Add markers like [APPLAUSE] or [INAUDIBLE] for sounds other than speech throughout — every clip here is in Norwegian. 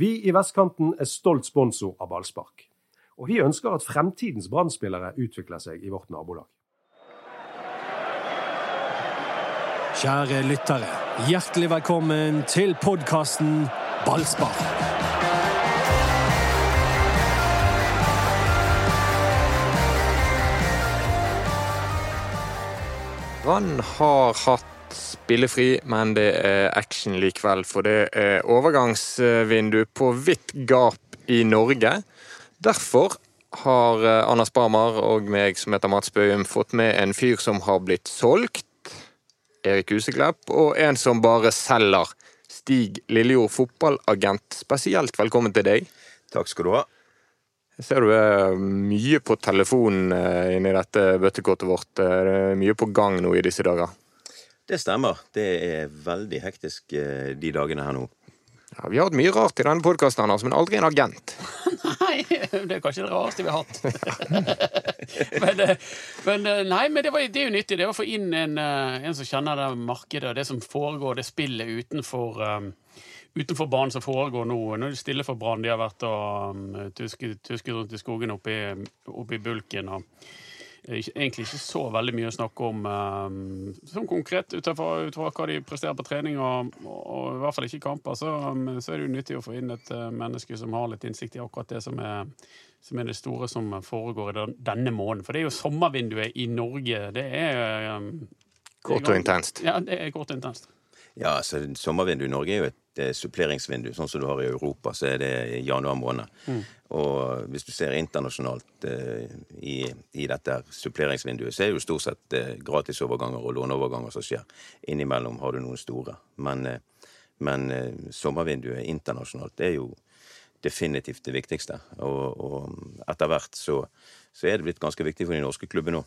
Vi i Vestkanten er stolt sponsor av ballspark. Og vi ønsker at fremtidens brann utvikler seg i vårt nabolag. Kjære lyttere, hjertelig velkommen til podkasten Ballspark. Brann har hatt spillefri, men det er action likevel. For det er overgangsvindu på vidt gap i Norge. Derfor har eh, Anders Barmar og meg som heter Mats Bøhum fått med en fyr som har blitt solgt, Erik Huseklepp, og en som bare selger, Stig Lillejord, fotballagent. Spesielt velkommen til deg. Takk skal du ha. Jeg ser du er mye på telefonen eh, inni dette bøttekortet vårt. Det er mye på gang nå i disse dager. Det stemmer. Det er veldig hektisk eh, de dagene her nå. Ja, vi har hatt mye rart i denne podkasten, men aldri en agent. [LAUGHS] nei, det er kanskje det rareste vi har hatt. [LAUGHS] men, eh, men, eh, nei, men det, var, det, er jo nyttig. Det er å få inn en, en som kjenner det markedet og det som foregår, det spillet utenfor um, utenfor banen som foregår nå. Nå er det stille for Brann. De har vært og um, tusket rundt i skogen oppe i, oppe i bulken. og egentlig ikke så veldig mye å snakke om um, sånn konkret utenfor, utover, hva de presterer på trening, og, og, i hvert fall ikke i kamper. Så, um, så, er det jo nyttig å få inn et uh, menneske som har litt innsikt i akkurat det som er, som er det store som foregår i den, denne måneden. For det er jo sommervinduet i Norge. Det er um, Kort og intenst. Ja, det er kort og intenst. Ja, altså sommervinduet i Norge er jo et et suppleringsvindu, sånn som du har i Europa, så er det i januar måned. Mm. Og hvis du ser internasjonalt eh, i, i, dette suppleringsvinduet, så er det jo stort sett eh, gratisoverganger og låneoverganger som skjer. Innimellom har du noen store. Men, eh, men eh, sommervinduet internasjonalt er jo definitivt det viktigste. Og, og etter hvert så, så, er det blitt ganske viktig for de norske klubbene nå.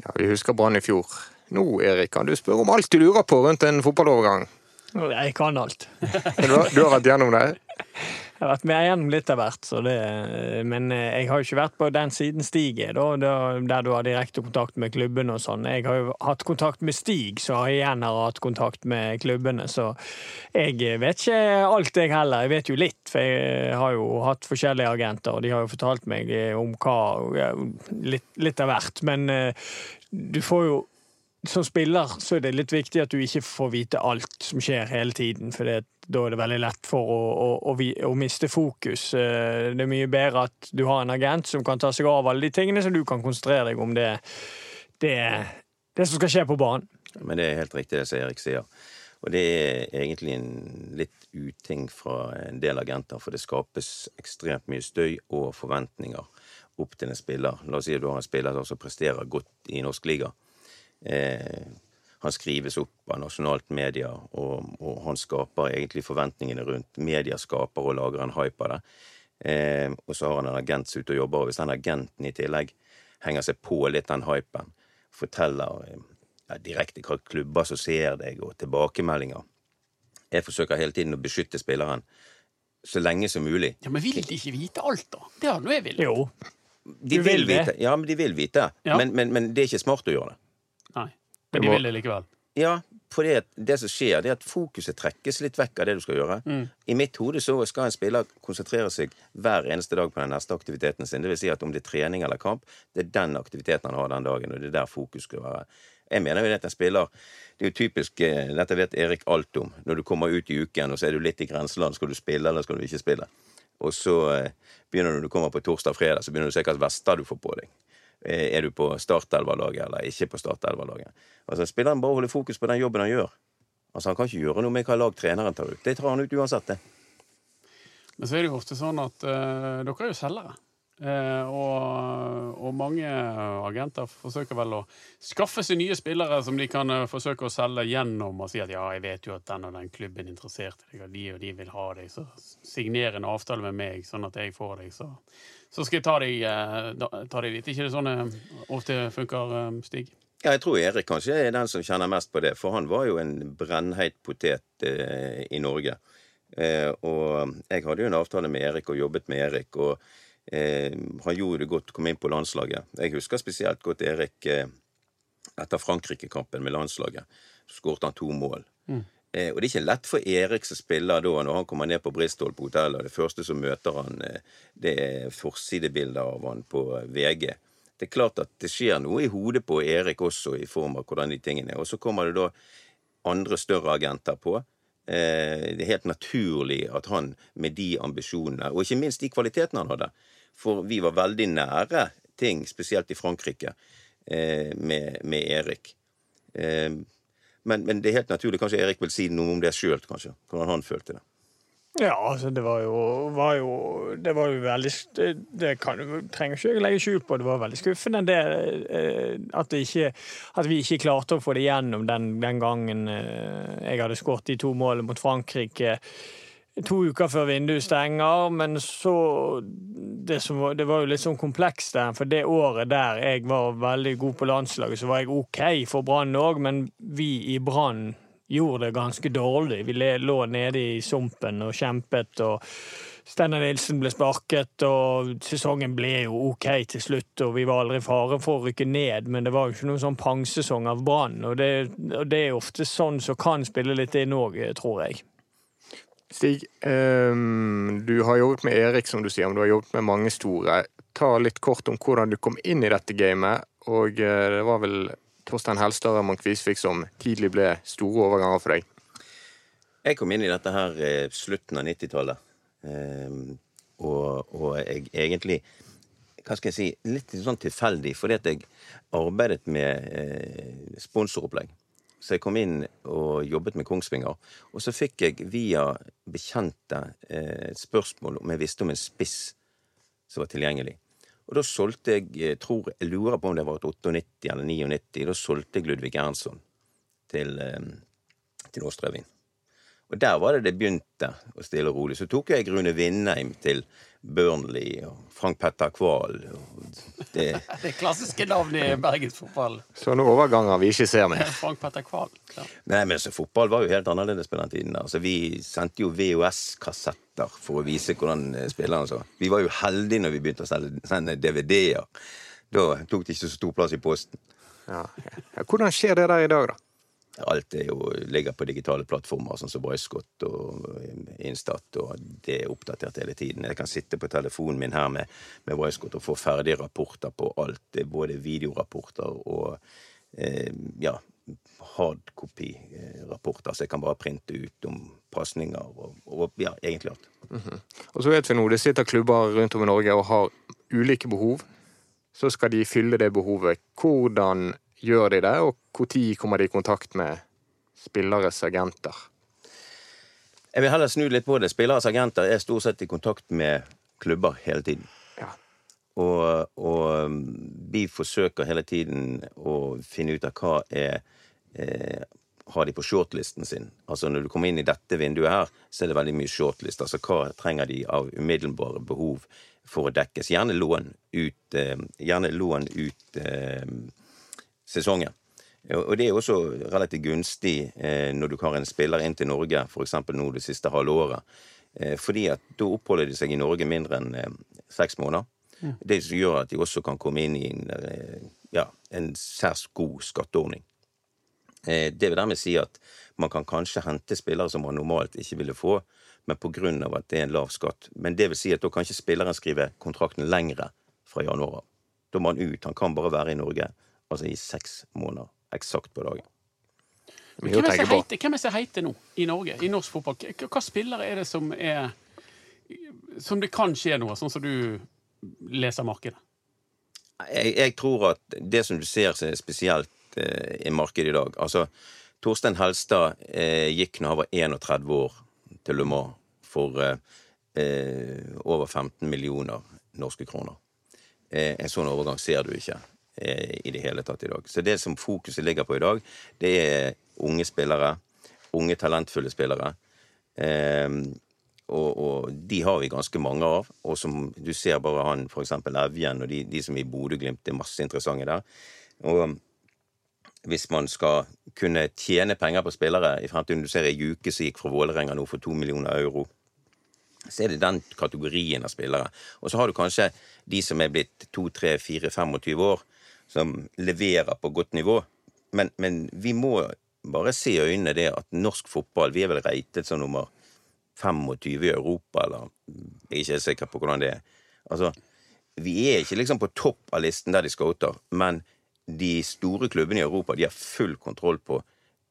Ja, Vi husker Brann i fjor. Nå, Erik, kan du spørre om alt du lurer på rundt en fotballovergang? Jeg kan alt. [LAUGHS] du, har, du har vært gjennom det? Jeg har vært med gjennom litt av hvert, det, men eh, jeg har jo ikke vært på den siden Stig er, der du har direkte kontakt med klubbene og sånn. Jeg har jo hatt kontakt med Stig, så har jeg igjen har hatt kontakt med klubbene. Så jeg vet ikke alt, jeg heller. Jeg vet jo litt, for jeg har jo hatt forskjellige agenter, og de har jo fortalt meg om hva Litt, litt av hvert. Men eh, du får jo som spiller så er det litt viktig at du ikke får vite alt som skjer hele tiden, for det, da er det veldig lett for å, å, å, å, miste fokus. Eh, det er mye bedre at du har en agent som kan ta seg av alle de tingene, så du kan konsentrere deg om det, det, det som skal skje på banen. Men det er helt riktig det som Erik sier. Og det er egentlig en litt uting fra en del agenter, for det skapes ekstremt mye støy og forventninger opp til en spiller. La oss si at du har en spiller som presterer godt i norsk liga Eh, han skrives opp av nasjonalt media, og, og, han skaper egentlig forventningene rundt. Media skaper og lager en hype av det. Eh, og så har han en agent som er ute og jobber, og hvis den agenten i tillegg henger seg på litt den hypen, forteller eh, ja, direkte hva klubber som ser deg, og tilbakemeldinger Jeg forsøker hele tiden å beskytte spilleren så lenge som mulig. Ja, Men vil de ikke vite alt, da? Det hadde jeg villet. Jo. De vil, vil vite. Ja, men de vil vite. Ja. Men, men, men det er ikke smart å gjøre det. Men de vil det likevel? Ja, for det, det, som skjer, det er at fokuset trekkes litt vekk av det du skal gjøre. Mm. I mitt hode så skal en spiller konsentrere seg hver eneste dag på den neste aktiviteten sin. Vil si at om det er trening eller kamp, det er den aktiviteten han har den dagen, og det er der fokus skal være. Jeg mener jo at en spiller Det er jo typisk eh, Dette vet Erik alt om. Når du kommer ut i uken, og så er du litt i grenseland. Skal du spille, eller skal du ikke spille? Og så eh, begynner du når du kommer på torsdag-fredag, så begynner du å se hvilke vester du får på deg. Eh, er du på startelverlaget eller ikke på startelverlaget? Altså, spilleren bare holder fokus på den jobben han gjør. Altså, Han kan ikke gjøre noe med hva lag treneren tar ut. Det tar han ut uansett, det. Men så er det jo ofte sånn at uh, dere er jo selgere. Uh, og, og, mange agenter forsøker vel å skaffe seg nye spillere som de kan uh, forsøke å selge gjennom og si at ja, jeg vet jo at den og den klubben er interessert i deg, og de og de vil ha deg, så signer en avtale med meg sånn at jeg får deg, så så skal jeg ta deg, eh, ta deg dit. ikke det sånn det ofte funker, eh, Stig? Ja, jeg tror Erik kanskje er den som kjenner mest på det, for han var jo en brennheit potet eh, i Norge. Eh, og jeg hadde jo en avtale med Erik og jobbet med Erik, og eh, han gjorde det godt å komme inn på landslaget. Jeg husker spesielt godt Erik eh, etter Frankrike-kampen med landslaget. Så skåret han to mål. Mm. Eh, og det er ikke lett for Erik som spiller da, når han kommer ned på Bristol på hotellet, og det første som møter han, eh, det er forsidebilder av han på VG. Det er klart at det skjer noe i hodet på Erik også, i form av hvordan de tingene er. Og så kommer det da andre større agenter på. Eh, det er helt naturlig at han med de ambisjonene, og ikke minst de kvalitetene han hadde For vi var veldig nære ting, spesielt i Frankrike, med, med Erik. Men, men, det er helt naturlig. Kanskje Erik vil si noe om det sjøl, kanskje. Hvordan han følte det. Ja, altså det var jo, var jo Det var jo veldig Det, det kan, trenger ikke jeg legge skjul på. Det var veldig skuffende det, eh, at, det ikke, at, vi ikke klarte å få det gjennom den, den gangen eh, jeg hadde skåret de to målene mot Frankrike to uker før vinduet stenger, men så det, var, det, var jo litt sånn komplekst der, for det året der jeg var veldig god på landslaget, så var jeg OK for Brann òg, men vi i Brann gjorde det ganske dårlig. Vi lå nede i sumpen og kjempet, og Steinar Nilsen ble sparket, og sesongen ble jo OK til slutt, og vi var aldri i fare for å rykke ned, men det var jo ikke noen sånn pangsesong av Brann, og, og det, er ofte sånn som kan spille litt inn òg, tror jeg. Stig, um, du har jobbet med Erik, som du sier, men du har jobbet med mange store. Ta litt kort om hvordan du kom inn i dette gamet. Og uh, det var vel Torstein Helstad og Mank Visvik som tidlig ble store overganger for deg? Jeg kom inn i dette her eh, slutten av 90-tallet. Um, og, og, jeg egentlig hva skal jeg si, litt sånn tilfeldig, fordi at jeg arbeidet med eh, sponsoropplegg. Så jeg kom inn og jobbet med Kongsvinger. Og så fikk jeg via bekjente et spørsmål om jeg visste om en spiss som var tilgjengelig. Og da solgte jeg, jeg tror, jeg lurer på om det var et 98 eller 99, da solgte jeg Ludvig Ernson til, eh, til Åstrevin. Og der var det det begynte, å stille og rolig. Så tok jeg Rune Vindheim til Burnley og Frank Petter Kvahl. Det... [LAUGHS] det klassiske navnet i bergensfotball. Sånne overganger vi ikke ser mer. [LAUGHS] Frank Petter Kvahl. Ja. Nei, men så Fotball var jo helt annerledes på den tiden. Altså, vi sendte jo VHS-kassetter for å vise hvordan eh, spillerne så. Vi var jo heldige når vi begynte å sende DVD-er. Da tok det ikke så stor plass i posten. Ja. Hvordan skjer det der i dag, da? Alt er jo, ligger på digitale plattformer, sånn som Boyscott og Instat, og det er oppdatert hele tiden. Jeg kan sitte på telefonen min her med, med Boyscott og få ferdige rapporter på alt. Både videorapporter og eh, ja, hardkopirapporter, så jeg kan bare printe ut om pasninger og, og, ja, egentlig alt. Mm -hmm. Og så vet vi nå, det sitter klubber rundt om i Norge og har ulike behov. Så skal de fylle det behovet. Hvordan gjør de det, og når kommer de i kontakt med spilleres agenter? Jeg vil heller snu litt på det. Spilleres agenter er stort sett i kontakt med klubber hele tiden. Ja. Og, og, um, vi forsøker hele tiden å finne ut av hva er eh, har de på shortlisten sin. Altså Når du kommer inn i dette vinduet her, så er det veldig mye shortlist. Altså hva trenger de av umiddelbare behov for å dekkes? Gjerne lån ut, eh, gjerne lån ut eh, sesongen. Og det er også relativt gunstig eh, når du har en spiller inn til Norge, f.eks. nå det siste halve året. Eh, fordi at da oppholder de seg i Norge mindre enn eh, seks måneder. Ja. Det som gjør at de også kan komme inn i en, ja, en særs god skatteordning. Det vil dermed si at man kan kanskje hente spillere som man normalt ikke ville få, men pga. at det er en lav skatt. Men det vil si at da kan ikke spilleren skrive kontrakten lengre fra januar av. Da må han ut. Han kan bare være i Norge Altså i seks måneder. Eksakt på dagen. Men hvem er det som heter nå i Norge, i norsk fotball? Hva spillere er det som er Som det kan skje noe, sånn som du leser markedet? Jeg, jeg tror at det som du ser spesielt eh, i markedet i dag Altså, Torstein Helstad eh, gikk når han var 31 år til Le Mans for eh, eh over 15 millioner norske kroner. Eh, en sånn overgang ser du ikke. Eh, i det hele tatt i dag. Så det som fokuset ligger på i dag, det er unge spillere. Unge, talentfulle spillere. Eh, og, og, de har vi ganske mange av. Og som du ser bare han f.eks. Evjen og de, de, som i Bodø-Glimt, det er masse interessante der. Og hvis man skal kunne tjene penger på spillere i fremtiden Du ser ei Juke som gikk fra Vålerenga nå for to millioner euro. Så er det den kategorien av spillere. Og så har du kanskje de som er blitt 2, 3, 4, 25 år, som leverer på godt nivå. Men, men vi må bare se i øynene det at norsk fotball Vi er vel ratet som nummer 25 i Europa, eller Jeg er ikke sikker på hvordan det er. Altså, vi er ikke liksom på topp av listen der de scouter, men de store klubbene i Europa de har full kontroll på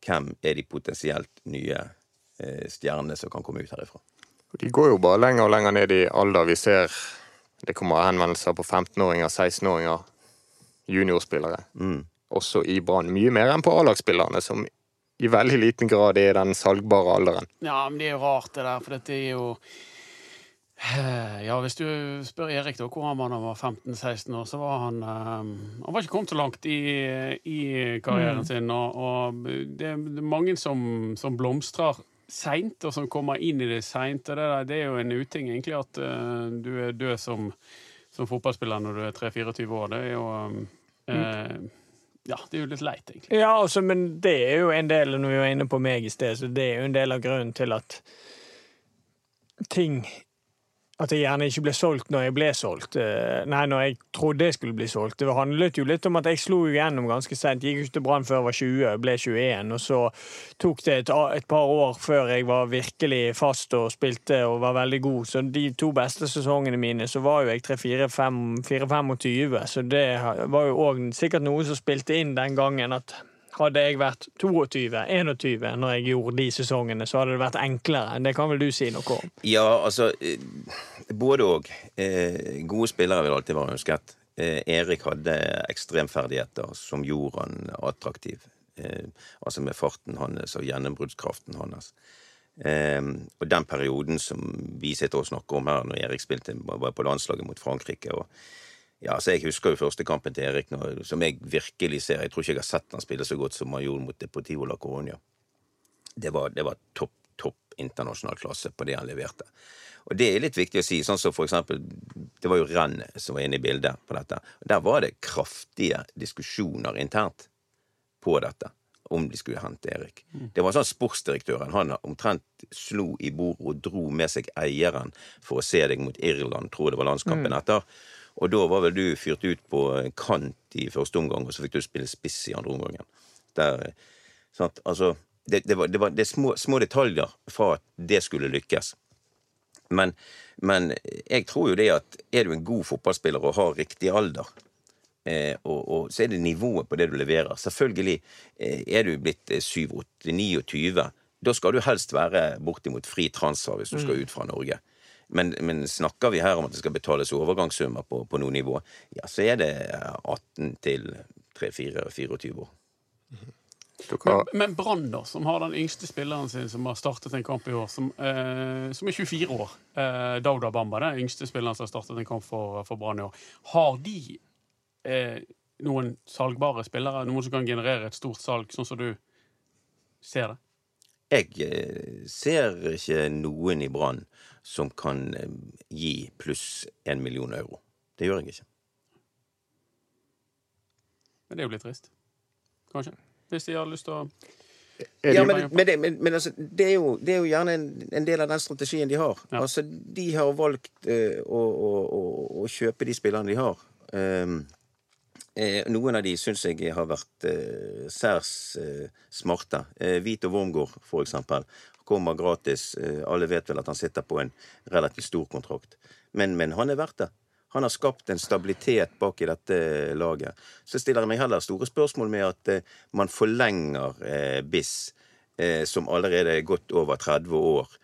hvem er de potensielt nye eh, stjernene som kan komme ut herifra. De går jo bare lenger og lenger ned i alder. Vi ser det kommer henvendelser på 15-åringer, 16-åringer, juniorspillere. Mm. Også i Brann. Mye mer enn på A-lagsspillerne, som i veldig liten grad er den salgbare alderen. Ja, men det er jo rart, det der, for dette er jo Ja, hvis du spør Erik da, hvor han var da han var 15-16 år, så var han um, Han var ikke kommet så langt i, i karrieren Mm. sin, og, og det er mange som, som blomstrer seint, og som kommer inn i det seint. Og det, der, det er jo en uting, egentlig, at uh, du er død som, som fotballspiller når du er 3-24 år. Det er jo eh, Ja, det er jo litt leit, egentlig. Ja, altså, men det er jo en del, når vi var inne på meg i sted, så det er jo en del av grunnen til at ting At jeg gjerne ikke ble solgt når jeg ble solgt. Eh, Nei, når jeg trodde jeg skulle bli solgt. Det handlet jo litt om at jeg slo igjennom ganske sent. Gikk ikke til Brann før jeg var 20, ble 21. Og så tok det et, et par år før jeg var virkelig fast og spilte og var veldig god. Så de to beste sesongene mine, så var jo jeg 3-4-25. Så det var jo òg sikkert noe som spilte inn den gangen at hadde jeg vært 22-21 når jeg gjorde de sesongene, så hadde det vært enklere. Det kan vel du si noe om? Ja, altså eh, Både og. Eh, gode spillere vil alltid være ønsket. Eh, Erik hadde ekstremferdigheter som gjorde han attraktiv. Altså med farten hans og gjennombruddskraften hans. Eh, og den perioden som vi sitter og snakker om her, når Erik spilte var på landslaget mot Frankrike og ja, så Jeg husker jo første kampen til Erik, nå, som jeg virkelig ser. Jeg tror ikke jeg har sett han spille så godt som han gjorde mot Deportivo la Coronia. Det var, det var topp, topp internasjonal klasse på det han leverte. Og det er litt viktig å si, sånn som for eksempel Det var jo Renn som var inne i bildet på dette. Og Der var det kraftige diskusjoner internt på dette. Om de skulle hente Erik. Det var sånn sportsdirektøren han omtrent slo i bordet og dro med seg eieren for å se deg mot Irland, tror jeg det var landskampen etter. Og da var vel du fyrt ut på kant i første omgang, og så fikk du spille spiss i andre omgangen. Der, sant? Altså, det, det, var, det, var, det er små, små detaljer fra at det skulle lykkes. Men, men jeg tror jo det at er du en god fotballspiller og har riktig alder, eh, og, og så er det nivået på det du leverer Selvfølgelig eh, er du blitt eh, 27-29, da skal du helst være bortimot fri transfer hvis du skal ut fra Norge. Men, men snakker vi her om at det skal betales overgangssummer på, på noe nivå, ja, så er det 18 til 3-4-24 år. Men, men Brann, da, som har den yngste spilleren sin som har startet en kamp i år, som, eh, som er 24 år, eh, Dauda Bamba, den yngste spilleren som har startet en kamp for, for Brann i år, har de eh, noen salgbare spillere? Noen som kan generere et stort salg, sånn som du ser det? Jeg eh, ser ikke noen i Brann som kan eh, gi pluss en million euro. Det gjør jeg ikke. Men det er jo litt trist. Kanskje. Hvis de har lyst til å Ja, men, men, det, men, men altså, det, er jo, det er jo gjerne en, en del av den strategien de har. Ja. Altså, De har valgt uh, å, å, å, å kjøpe de spillerne de har. Um, noen av de syns jeg har vært eh, særs eh, smarte. Eh, Vito Wormgård, for eksempel. Kommer gratis. Eh, alle vet vel at han sitter på en relativt stor kontrakt. Men, men han er verdt det. Han har skapt en stabilitet bak i dette laget. Så stiller jeg meg heller store spørsmål med at eh, man forlenger eh, BIS, eh, som allerede er godt over 30 år.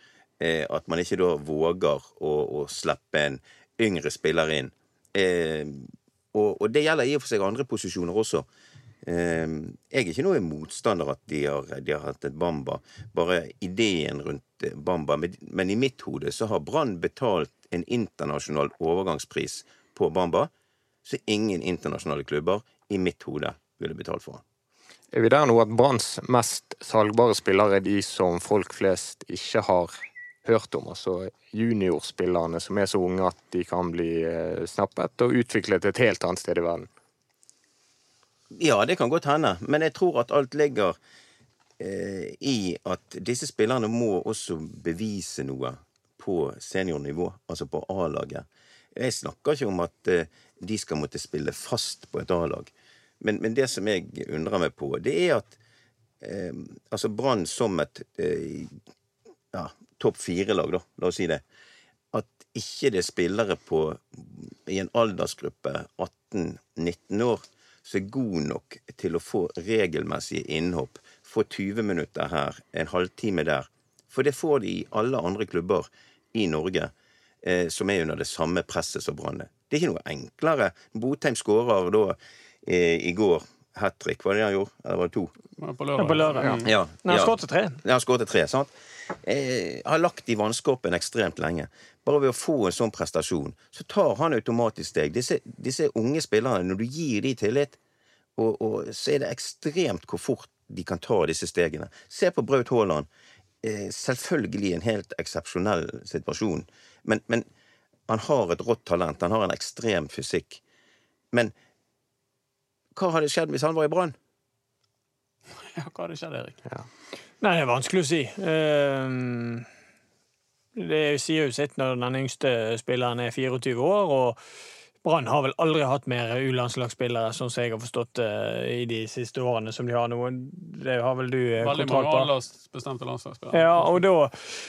Eh, at man ikke da våger å, å slippe en yngre spiller inn. Eh, og, og det gjelder i og for seg andre posisjoner også. Eh, jeg er ikke noe motstander at de har, de har hatt et Bamba. Bare ideen rundt eh, Bamba. Men i mitt hode så har Brann betalt en internasjonal overgangspris på Bamba, så ingen internasjonale klubber i mitt hode ville betalt for han. er vi der nå at Branns mest salgbare spillere er de som folk flest ikke har hørt om? Altså juniorspillerne som er så unge at de kan bli eh, snappet og utviklet et helt annet sted i verden? Ja, det kan godt hende, men jeg tror at alt ligger eh, i at disse spillerne må også bevise noe på seniornivå, altså på A-laget. Jeg snakker ikke om at eh, de skal måtte spille fast på et A-lag, men, men det som jeg undrer meg på, det er at eh, altså Brann som et eh, ja, topp fire-lag, da, la oss si det, at ikke det er spillere på i en aldersgruppe 18-19 år som er god nok til å få regelmessige innhopp, få 20 minutter her, en halvtime der. For det får de i alle andre klubber i Norge eh, som er under det samme presset som Brann. Det er ikke noe enklere. Botheim skårer da eh, i går hat trick, var det det han gjorde? Eller var det to? På Ja, på lørdag. Ja. Ja, Nei, han skåret tre. Ja, han skåret tre. sant? Jeg har lagt i vannskorpen ekstremt lenge. Bare ved å få en sånn prestasjon, så tar han automatisk steg. Disse, disse unge spillerne, når du gir dem tillit, og, og så er det ekstremt hvor fort de kan ta disse stegene. Se på Braut Haaland. Eh, selvfølgelig en helt eksepsjonell situasjon, men, men han har et rått talent. Han har en ekstrem fysikk. Men hva hadde skjedd hvis han var i Brann? [LAUGHS] Ja, hva hadde skjedd, Erik? Nei, det er vanskelig å si. Ehm, Det sier jo sitt når den yngste spilleren er 24 år, og Brann har vel aldri hatt mer U-landslagsspillere, sånn som jeg har forstått det, i de siste årene som de har nå. Det har vel du eh, Veldig kontroll mange bestemte landslagsspillere. Ja, og da,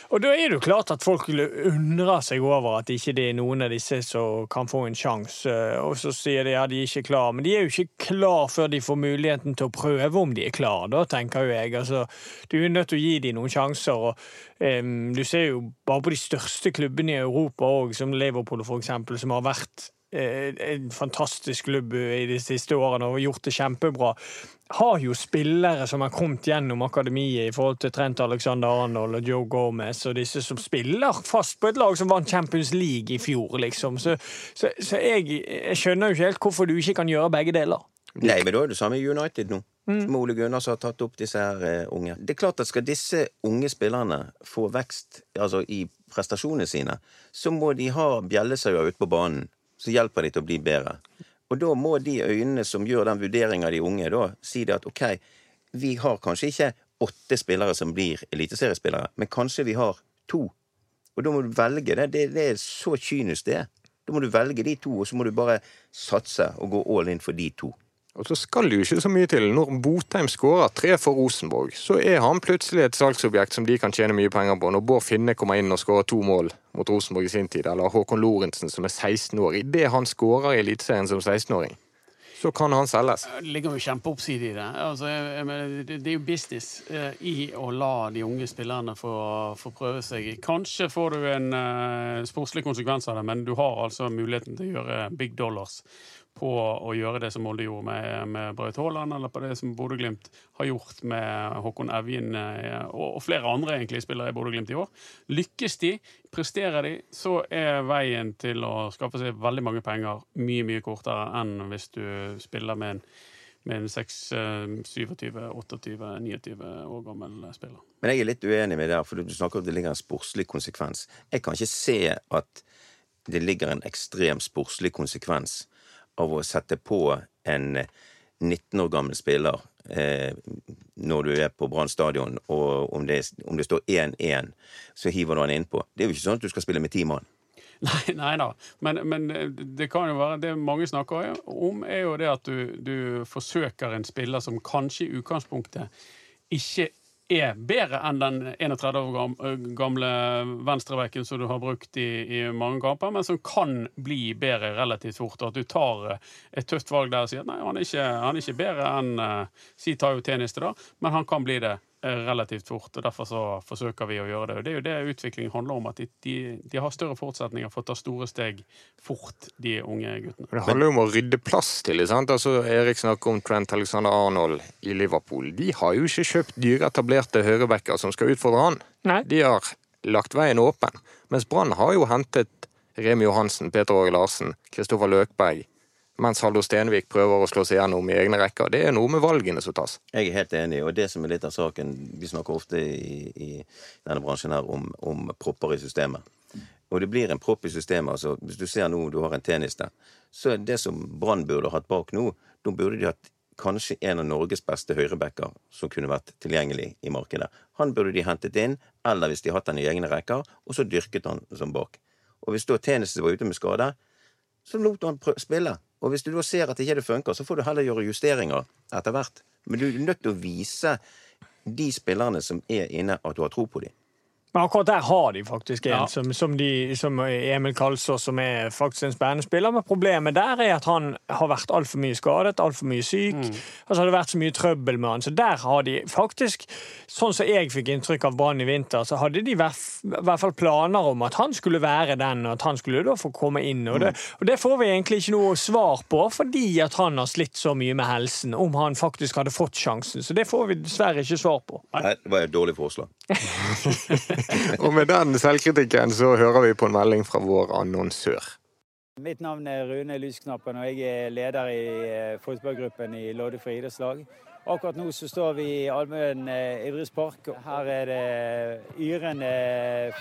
og da er det jo klart at folk undrer seg over at ikke det er noen av disse som kan få en sjanse. Og så sier de ja, de er ikke klar, men de er jo ikke klar før de får muligheten til å prøve om de er klar, da, tenker jo jeg. Altså, du er nødt til å gi dem noen sjanser. og um, Du ser jo bare på de største klubbene i Europa òg, som Liverpool eksempel, som har vært eh, en fantastisk klubb i de siste årene og gjort det kjempebra har jo spillere som har kommet gjennom akademiet i forhold til Trent Alexander Arnold og Joe Gomez og disse som spiller fast på et lag som vant Champions League i fjor, liksom. Så, så, så jeg, jeg skjønner jo ikke helt hvorfor du ikke kan gjøre begge deler. Nei, men da er det samme i United nå. Med Ole Gunnar som har tatt opp disse her eh, unge. Det er klart at Skal disse unge spillerne få vekst altså i prestasjonene sine, så må de ha bjellesauer ute på banen som hjelper de til å bli bedre. Og da må de øynene som gjør den vurderinga av de unge, da si det at ok, vi har kanskje ikke åtte spillere som blir eliteseriespillere, men kanskje vi har to. Og da må du velge det. Det, det er så kynisk, det. Da må du velge de to, og så må du bare satse og gå all in for de to. Og så skal det jo ikke så mye til. Når Botheim skårer tre for Rosenborg, så er han plutselig et salgsobjekt som de kan tjene mye penger på. Når Bård Finne kommer inn og skårer to mål mot Rosenborg i sin tid, eller Håkon Lorentzen som er 16 år, idet han skårer i Eliteserien som 16-åring, så kan han selges. Det ligger jo kjempeoppside i det. Altså, mener, det. Er jo business eh, i å la de unge spillerne få, få prøve seg. Kanskje får du en eh, sportslig konsekvens av det, men du har altså muligheten til å gjøre big dollars på å gjøre det som Molde gjorde med, med Braut Haaland, eller på det som Bodø-Glimt har gjort med Håkon Evjen eh, og, og flere andre egentlig spillere i Bodø-Glimt i år. Lykkes de, presterer de, så er veien til å skaffe seg veldig mange penger mye, mye kortere enn hvis du spiller med en med en 6, eh, 27, 28, 29 år gammel spiller. Men jeg er litt uenig med det, der, for du snakker om det ligger en sportslig konsekvens. Jeg kan ikke se at det ligger en ekstrem sportslig konsekvens av å sette på en 19 år gammel spiller eh, når du er på Brann stadion, og om det, om det står 1-1, så hiver du han innpå. Det er jo ikke sånn at du skal spille med ti mann. [LAUGHS] Nei, nei da, men, men det kan jo være Det mange snakker om, er jo det at du, du forsøker en spiller som kanskje i utgangspunktet ikke er bedre enn den 31 år gamle venstrebekken som du har brukt i, i mange kamper, men som kan bli bedre relativt fort. Og at du tar et tøft valg der og sier at nei, han er ikke, han er ikke bedre enn uh, Si Tayo Teniste, da, men han kan bli det eh, relativt fort. og Derfor så forsøker vi å gjøre det. og Det er jo det utvikling handler om. At de, de, de har større forutsetninger for å ta store steg fort, de unge guttene. Det handler jo om å rydde plass til det. sant? Altså, Erik snakker om Trent Alexander Arnold i Liverpool. De har jo ikke kjøpt dyre, etablerte høyrebacker som skal utfordre han. Nei. De har lagt veien åpen. Mens Brann har jo hentet Remi Johansen, Peter Åge Larsen, Kristoffer Løkberg. Mens Haldo Stenvik prøver å slå seg gjennom i egne rekker. Det er noe med valgene som tas. Jeg er helt enig, og det som er litt av saken Vi snakker ofte i, i denne bransjen her om, om propper i systemet. Og det blir en propp i systemet. altså Hvis du ser nå du har en tennis der, så er det som Brann burde hatt bak nå, da burde de hatt kanskje en av Norges beste høyrebacker som kunne vært tilgjengelig i markedet. Han burde de hentet inn, eller hvis de hatt han i egne rekker, og så dyrket han som bak. Og hvis da tennis var ute med skade, så lot han spille. Og hvis du da ser at ikke det funker, så får du heller gjøre justeringer etter hvert. Men du er nødt til å vise de spillerne som er inne, at du har tro på dem. Men akkurat der har de faktisk en Ja. som, som, de, som Emil Kalsås, som er faktisk en spennende spiller. Men problemet der er at han har vært altfor mye skadet, altfor mye syk. Mm. Og så har det vært så mye trøbbel med han. Så der har de faktisk, sånn som jeg fikk inntrykk av Brann i vinter, så hadde de i hvert hvert fall planer om at han skulle være den, og at han skulle da få komme inn. Og det, Mm. og det får vi egentlig ikke noe svar på, fordi at han har slitt så mye med helsen. Om han faktisk hadde fått sjansen. Så det får vi dessverre ikke svar på. Nei, det var et dårlig forslag. Og med den selvkritikken så hører vi på en melding fra vår annonsør. Mitt navn er Rune Lysknappen, og jeg er leder i eh, fotballgruppen i Loddefri idrettslag. Akkurat nå så står vi i Almøen eh, idrettspark. Her er det yrende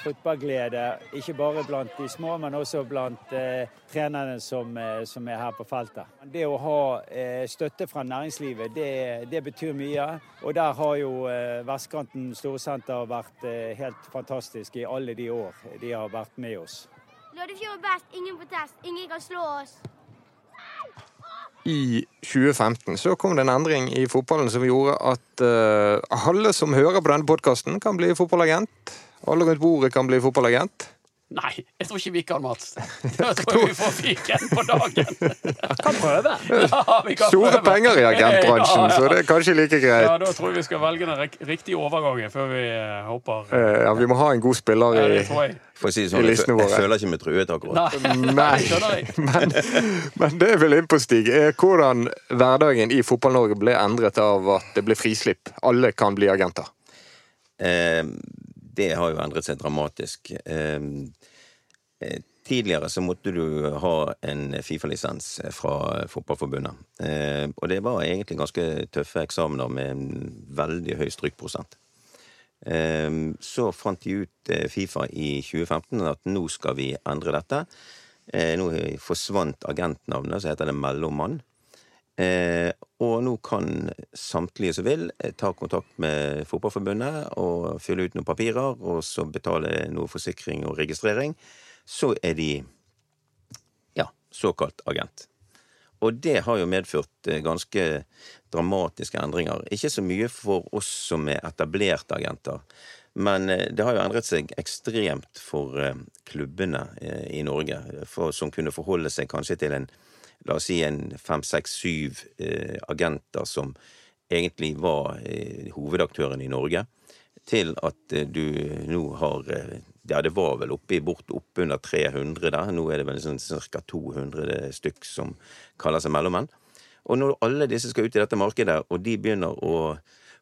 fotballglede, ikke bare blant de små, men også blant eh, trenerne som, eh, som er her på feltet. Det å ha eh, støtte fra næringslivet, det, det betyr mye. Og der har jo eh, Vestkanten Storsenter vært helt fantastisk i alle de år de har vært med oss. Loddefjord er best, ingen protest, ingen kan slå oss. I 2015 så kom det en endring i fotballen som gjorde at uh, alle som hører på denne podkasten, kan bli fotballagent. Alle rundt bordet kan bli fotballagent. Nei, jeg tror ikke vi kan, Mats. [LAUGHS] Jeg tror vi får fiken på dagen. [LAUGHS] Kan prøve. Ja, vi kan Store prøve. penger i agentbransjen, Ja, ja. så det er kanskje like greit. Ja, da tror jeg vi skal velge den riktige overgangen før vi eh, hopper. Eh, Ja, Vi må ha en god spiller i ja. For å si det I sånn, jeg, listene våre. jeg føler ikke meg truet akkurat. Nei, Nei. [LAUGHS] Men, men det jeg vil inn på, Stig, er hvordan hverdagen i Fotball-Norge ble endret av at det ble frislipp. Alle kan bli agenter. Eh, det har jo endret seg dramatisk. Eh, eh, tidligere så måtte du ha en Fifa-lisens fra Fotballforbundet. Eh, og det var egentlig ganske tøffe eksamener med en veldig høy strykprosent. Eh, så fant de ut eh, Fifa i 2015 at nå skal vi endre dette. Eh, nå forsvant agentnavnet, så heter det mellommann. Eh, og nå kan samtlige som vil, eh, ta kontakt med Fotballforbundet og fylle ut noen papirer, og så betale noe forsikring og registrering. Så er de ja, såkalt agent. Og det har jo medført eh, ganske dramatiske endringer. Ikke så mye for oss som er etablerte agenter, men eh, det har jo endret seg ekstremt for klubbene i Norge, for, som kunne forholde seg kanskje til en la oss si en fem, seks, syv eh, agenter som egentlig var eh, hovedaktøren i Norge, til at eh, du nå har Ja, det var vel oppe i bort oppunder 300 der. Nå er det vel sånn ca. 200 stykk som kaller seg mellommenn. Og når alle disse skal ut i dette markedet, og de begynner å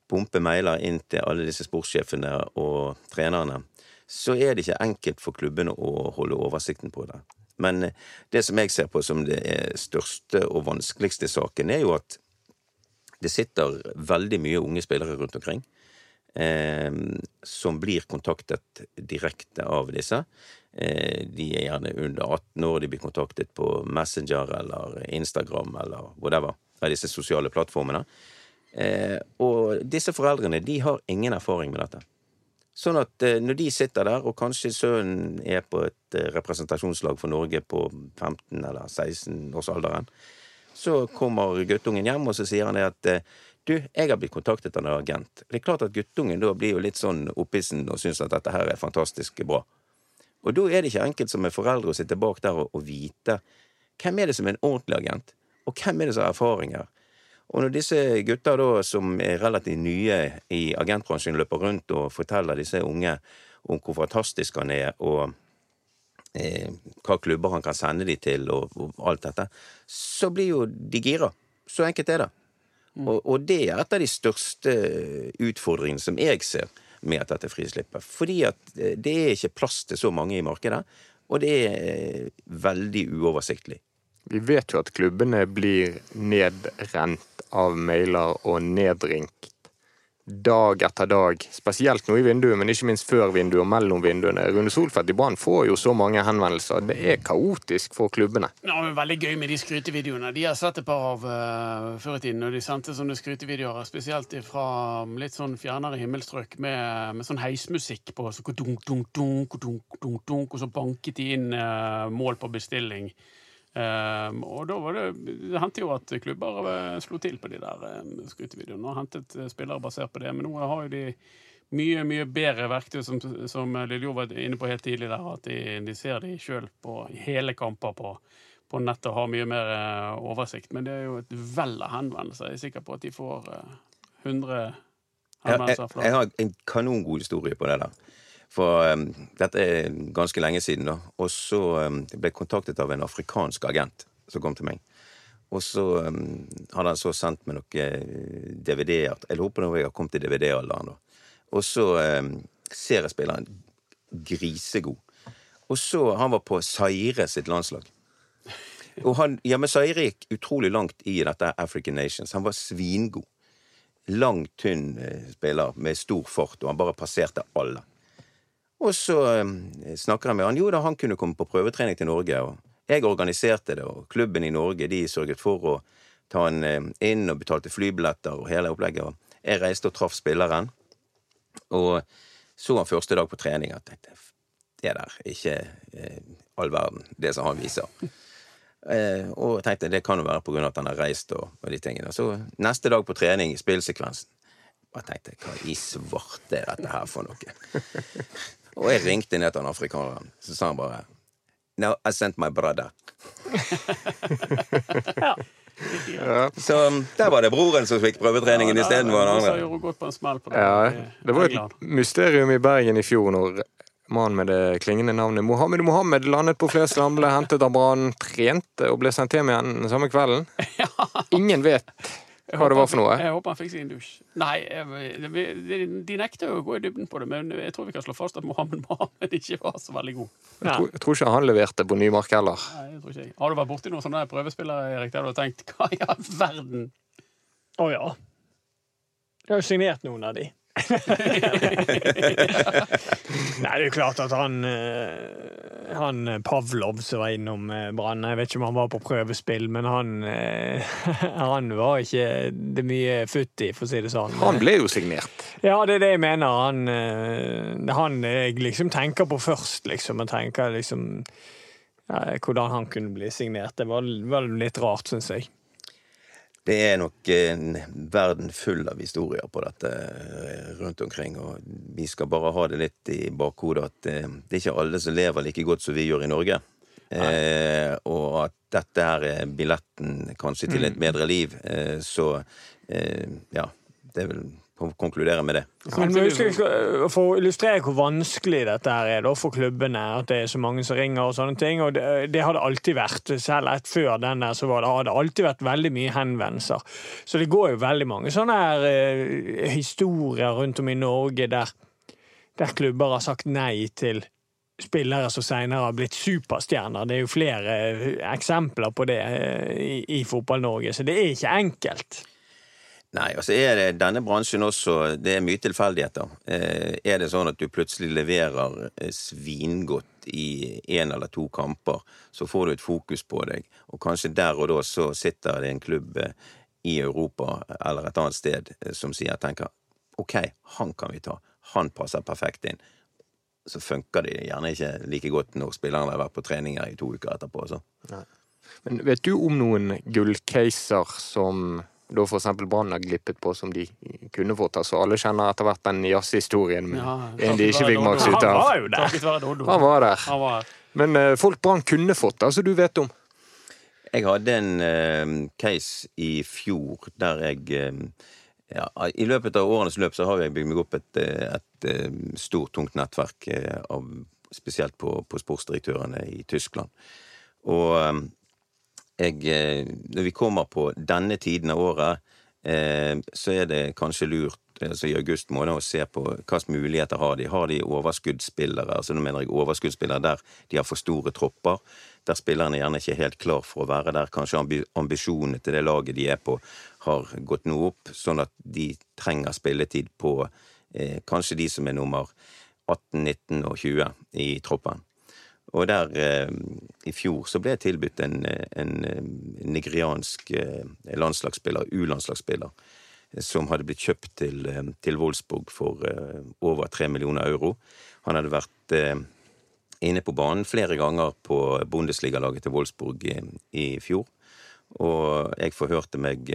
pumpe mailer inn til alle disse sportssjefene og trenerne, så er det ikke enkelt for klubbene å holde oversikten på det. Men eh, det som jeg ser på som det er største og vanskeligste saken, er jo at det sitter veldig mye unge spillere rundt omkring. Eh, som blir kontaktet direkte av disse. Eh, de er gjerne under 18 år, de blir kontaktet på Messenger eller Instagram eller whatever av disse sosiale plattformene. Eh, og disse foreldrene de har ingen erfaring med dette. Sånn at eh, når de sitter der, og kanskje sønnen er på et eh, representasjonslag for Norge på 15- eller 16-årsalderen, så kommer guttungen hjem, og så sier han det at eh, du, jeg har blitt kontaktet av en agent. Det er klart at guttungen da blir jo litt sånn opphisen og syns at dette her er fantastisk bra. Og da er det ikke enkelt som en foreldre å sitte bak der og, og vite hvem er det som er en ordentlig agent, og hvem er det som har erfaringer. Og når disse gutta da, som er relativt nye i agentbransjen, løper rundt og forteller disse unge om hvor fantastisk han er, og eh, hva klubber han kan sende de til, og, og alt dette, så blir jo de gira. Så enkelt er det. Og, og det er et av de største utfordringene som jeg ser med dette frislippet. Fordi at eh, det er ikke plass til så mange i markedet, og det er eh, veldig uoversiktlig. Vi vet jo at klubbene blir nedrent av mailer og nedringt dag etter dag. Spesielt nå i vinduet, men ikke minst før vinduet og mellom vinduene. Rune Solfeldt i Brann får jo så mange henvendelser. Det er kaotisk for klubbene. Ja, men veldig gøy med de skrytevideoene. De har sett et par av uh, før i tiden. Og de sendte sånne skrytevideoer, spesielt fra litt sånn fjernere himmelstrøk, med, med sånn heismusikk på. Så dunk, dunk, dunk, dunk, dunk, dunk, og så banket de inn uh, mål på bestilling. Um, og da var det Det hendte jo at klubber eh, slo til på de der um, skrytevideoene og hentet eh, spillere basert på det. Men nå har jo de mye mye bedre verktøy, som, som Lillejord var inne på helt tidlig, der, at de, de ser de sjøl på hele kamper på, på nettet og har mye mer uh, oversikt. Men det er jo et vell av henvendelser. Jeg er sikker på at de får uh, 100 Jeg, jeg, jeg har en kanongod historie på det der. For um, dette er ganske lenge siden, da. Og så um, ble jeg kontaktet av en afrikansk agent som kom til meg. Og så um, hadde han så sendt meg noen eh, DVD-er. Jeg håper nå jeg har kommet til DVD-alderen, da. Og så um, ser jeg spilleren grisegod. Og så Han var på Zaire sitt landslag. Og han, ja, men Zaire gikk utrolig langt i dette African Nations. Han var svingod. Lang, tynn eh, spiller med stor fart, og han bare passerte alle. Og så eh, snakker jeg med han. Jo da, han kunne komme på prøvetrening til Norge. og Jeg organiserte det, og klubben i Norge de sørget for å ta han eh, inn og betalte flybilletter og hele opplegget. og Jeg reiste og traff spilleren, og så han første dag på trening og tenkte det der er ikke eh, all verden, det som han viser. [LAUGHS] Eh, og jeg tenkte det kan jo være på grunn av at han har reist og, og de tingene. Så neste dag på trening, i spillsekvensen, jeg tenkte hva i svarte er dette her for noe? Og jeg ringte ned til han afrikaneren, så sa han bare No, I sent my brother. [LAUGHS] Så um, der var det broren som fikk prøvetreningen Ja, istedenfor den Rosa andre. gjorde godt på en smell på det. Ja, det var et mysterium i Bergen i fjor når mannen med det klingende navnet Mohammed Mohammed landet på Flesland, ble hentet av Brann, trente og ble sendt hjem igjen samme kvelden. [LAUGHS] Ingen vet hva det var for noe. Jeg håper han fikk seg en dusj. Nei, jeg- de, nekter jo å gå i dybden på det, men jeg tror vi kan slå fast at Mohammed Mohammed ikke var så veldig god. Jeg tror, jeg tror ikke han leverte på Nymark heller. Nei, jeg tror ikke jeg. Har du vært borti noen sånne prøvespillere, Erik, der du har tenkt [LAUGHS] hva i all verden? Å ja. Jeg har jo signert noen av de. [LAUGHS] Nei, det er jo klart at han eh, Han Pavlov som var innom eh, Brann Jeg vet ikke om han var på prøvespill, men han eh, [LAUGHS] Han var ikke det mye futt i, for å si det sånn. Han ble jo signert. Ja, det er det jeg mener. Han, han jeg liksom tenker på først, liksom. Jeg tenker liksom ja, Hvordan han kunne bli signert. Det var, var litt rart, syns jeg. Det er nok en verden full av historier på dette eh, rundt omkring, og vi skal bare ha det litt i bakhodet at eh, det er ikke alle som lever like godt som vi gjør i Norge. Eh, og at dette her er billetten kanskje til et bedre liv. Eh, så eh, ja, det er vel konkludere med det. Men vi skal, skal- For å illustrere hvor vanskelig dette her er da, for klubbene, at det er så mange som ringer og sånne ting, og det, det har det alltid vært. Selv et før den der så var det, har det alltid vært veldig mye henvendelser. Så det går jo veldig mange sånne her eh, historier rundt om i Norge der, der klubber har sagt nei til spillere som senere har blitt superstjerner. Det er jo flere eh, eksempler på det eh, i, i Fotball-Norge, så det er ikke enkelt. Nei, altså er det denne bransjen også Det er mye tilfeldigheter. Eh, er det sånn at du plutselig leverer eh, svingodt i én eller to kamper, så får du et fokus på deg, og kanskje der og da så sitter det en klubb eh, i Europa eller et annet sted som sier tenker OK, han kan vi ta. Han passer perfekt inn. Så funker det gjerne ikke like godt når spilleren har vært på treninger i to uker etterpå. Så. Men vet du om noen gullcaser som da eksempel Brann har glippet på, som de kunne fått? Altså, alle kjenner etter hvert den jazzhistorien med Ja, en de ikke fikk maks ut av. Han var jo der. Han var der. Han var. Men uh, folk Brann kunne fått, altså du vet om. Jeg hadde en uh, case i fjor der jeg uh, ja, I løpet av årenes løp så har jeg bygd meg opp et, et eh, stort, tungt nettverk av Spesielt på, på sportsdirektørene i Tyskland. Og jeg eh, Når vi kommer på denne tiden av året, eh, så er det kanskje lurt altså i august måned å se på hvilke muligheter har de. Har de overskuddsspillere, altså nå mener jeg overskuddsspillere der de har for store tropper, der spillerne gjerne ikke er helt klar for å være der. Kanskje ambisjonene til det laget de er på, har gått noe opp, sånn at de trenger spilletid på eh, kanskje de som er nummer 18, 19 og 20 i troppen. Og der eh, i fjor så ble jeg tilbudt en, en eh, nigeriansk eh, landslagsspiller, U-landslagsspiller, eh, som hadde blitt kjøpt til, eh, til Wolfsburg for eh, over tre millioner euro. Han hadde vært inne på banen flere ganger på Bundesliga-laget til Wolfsburg i, i fjor. Og jeg forhørte meg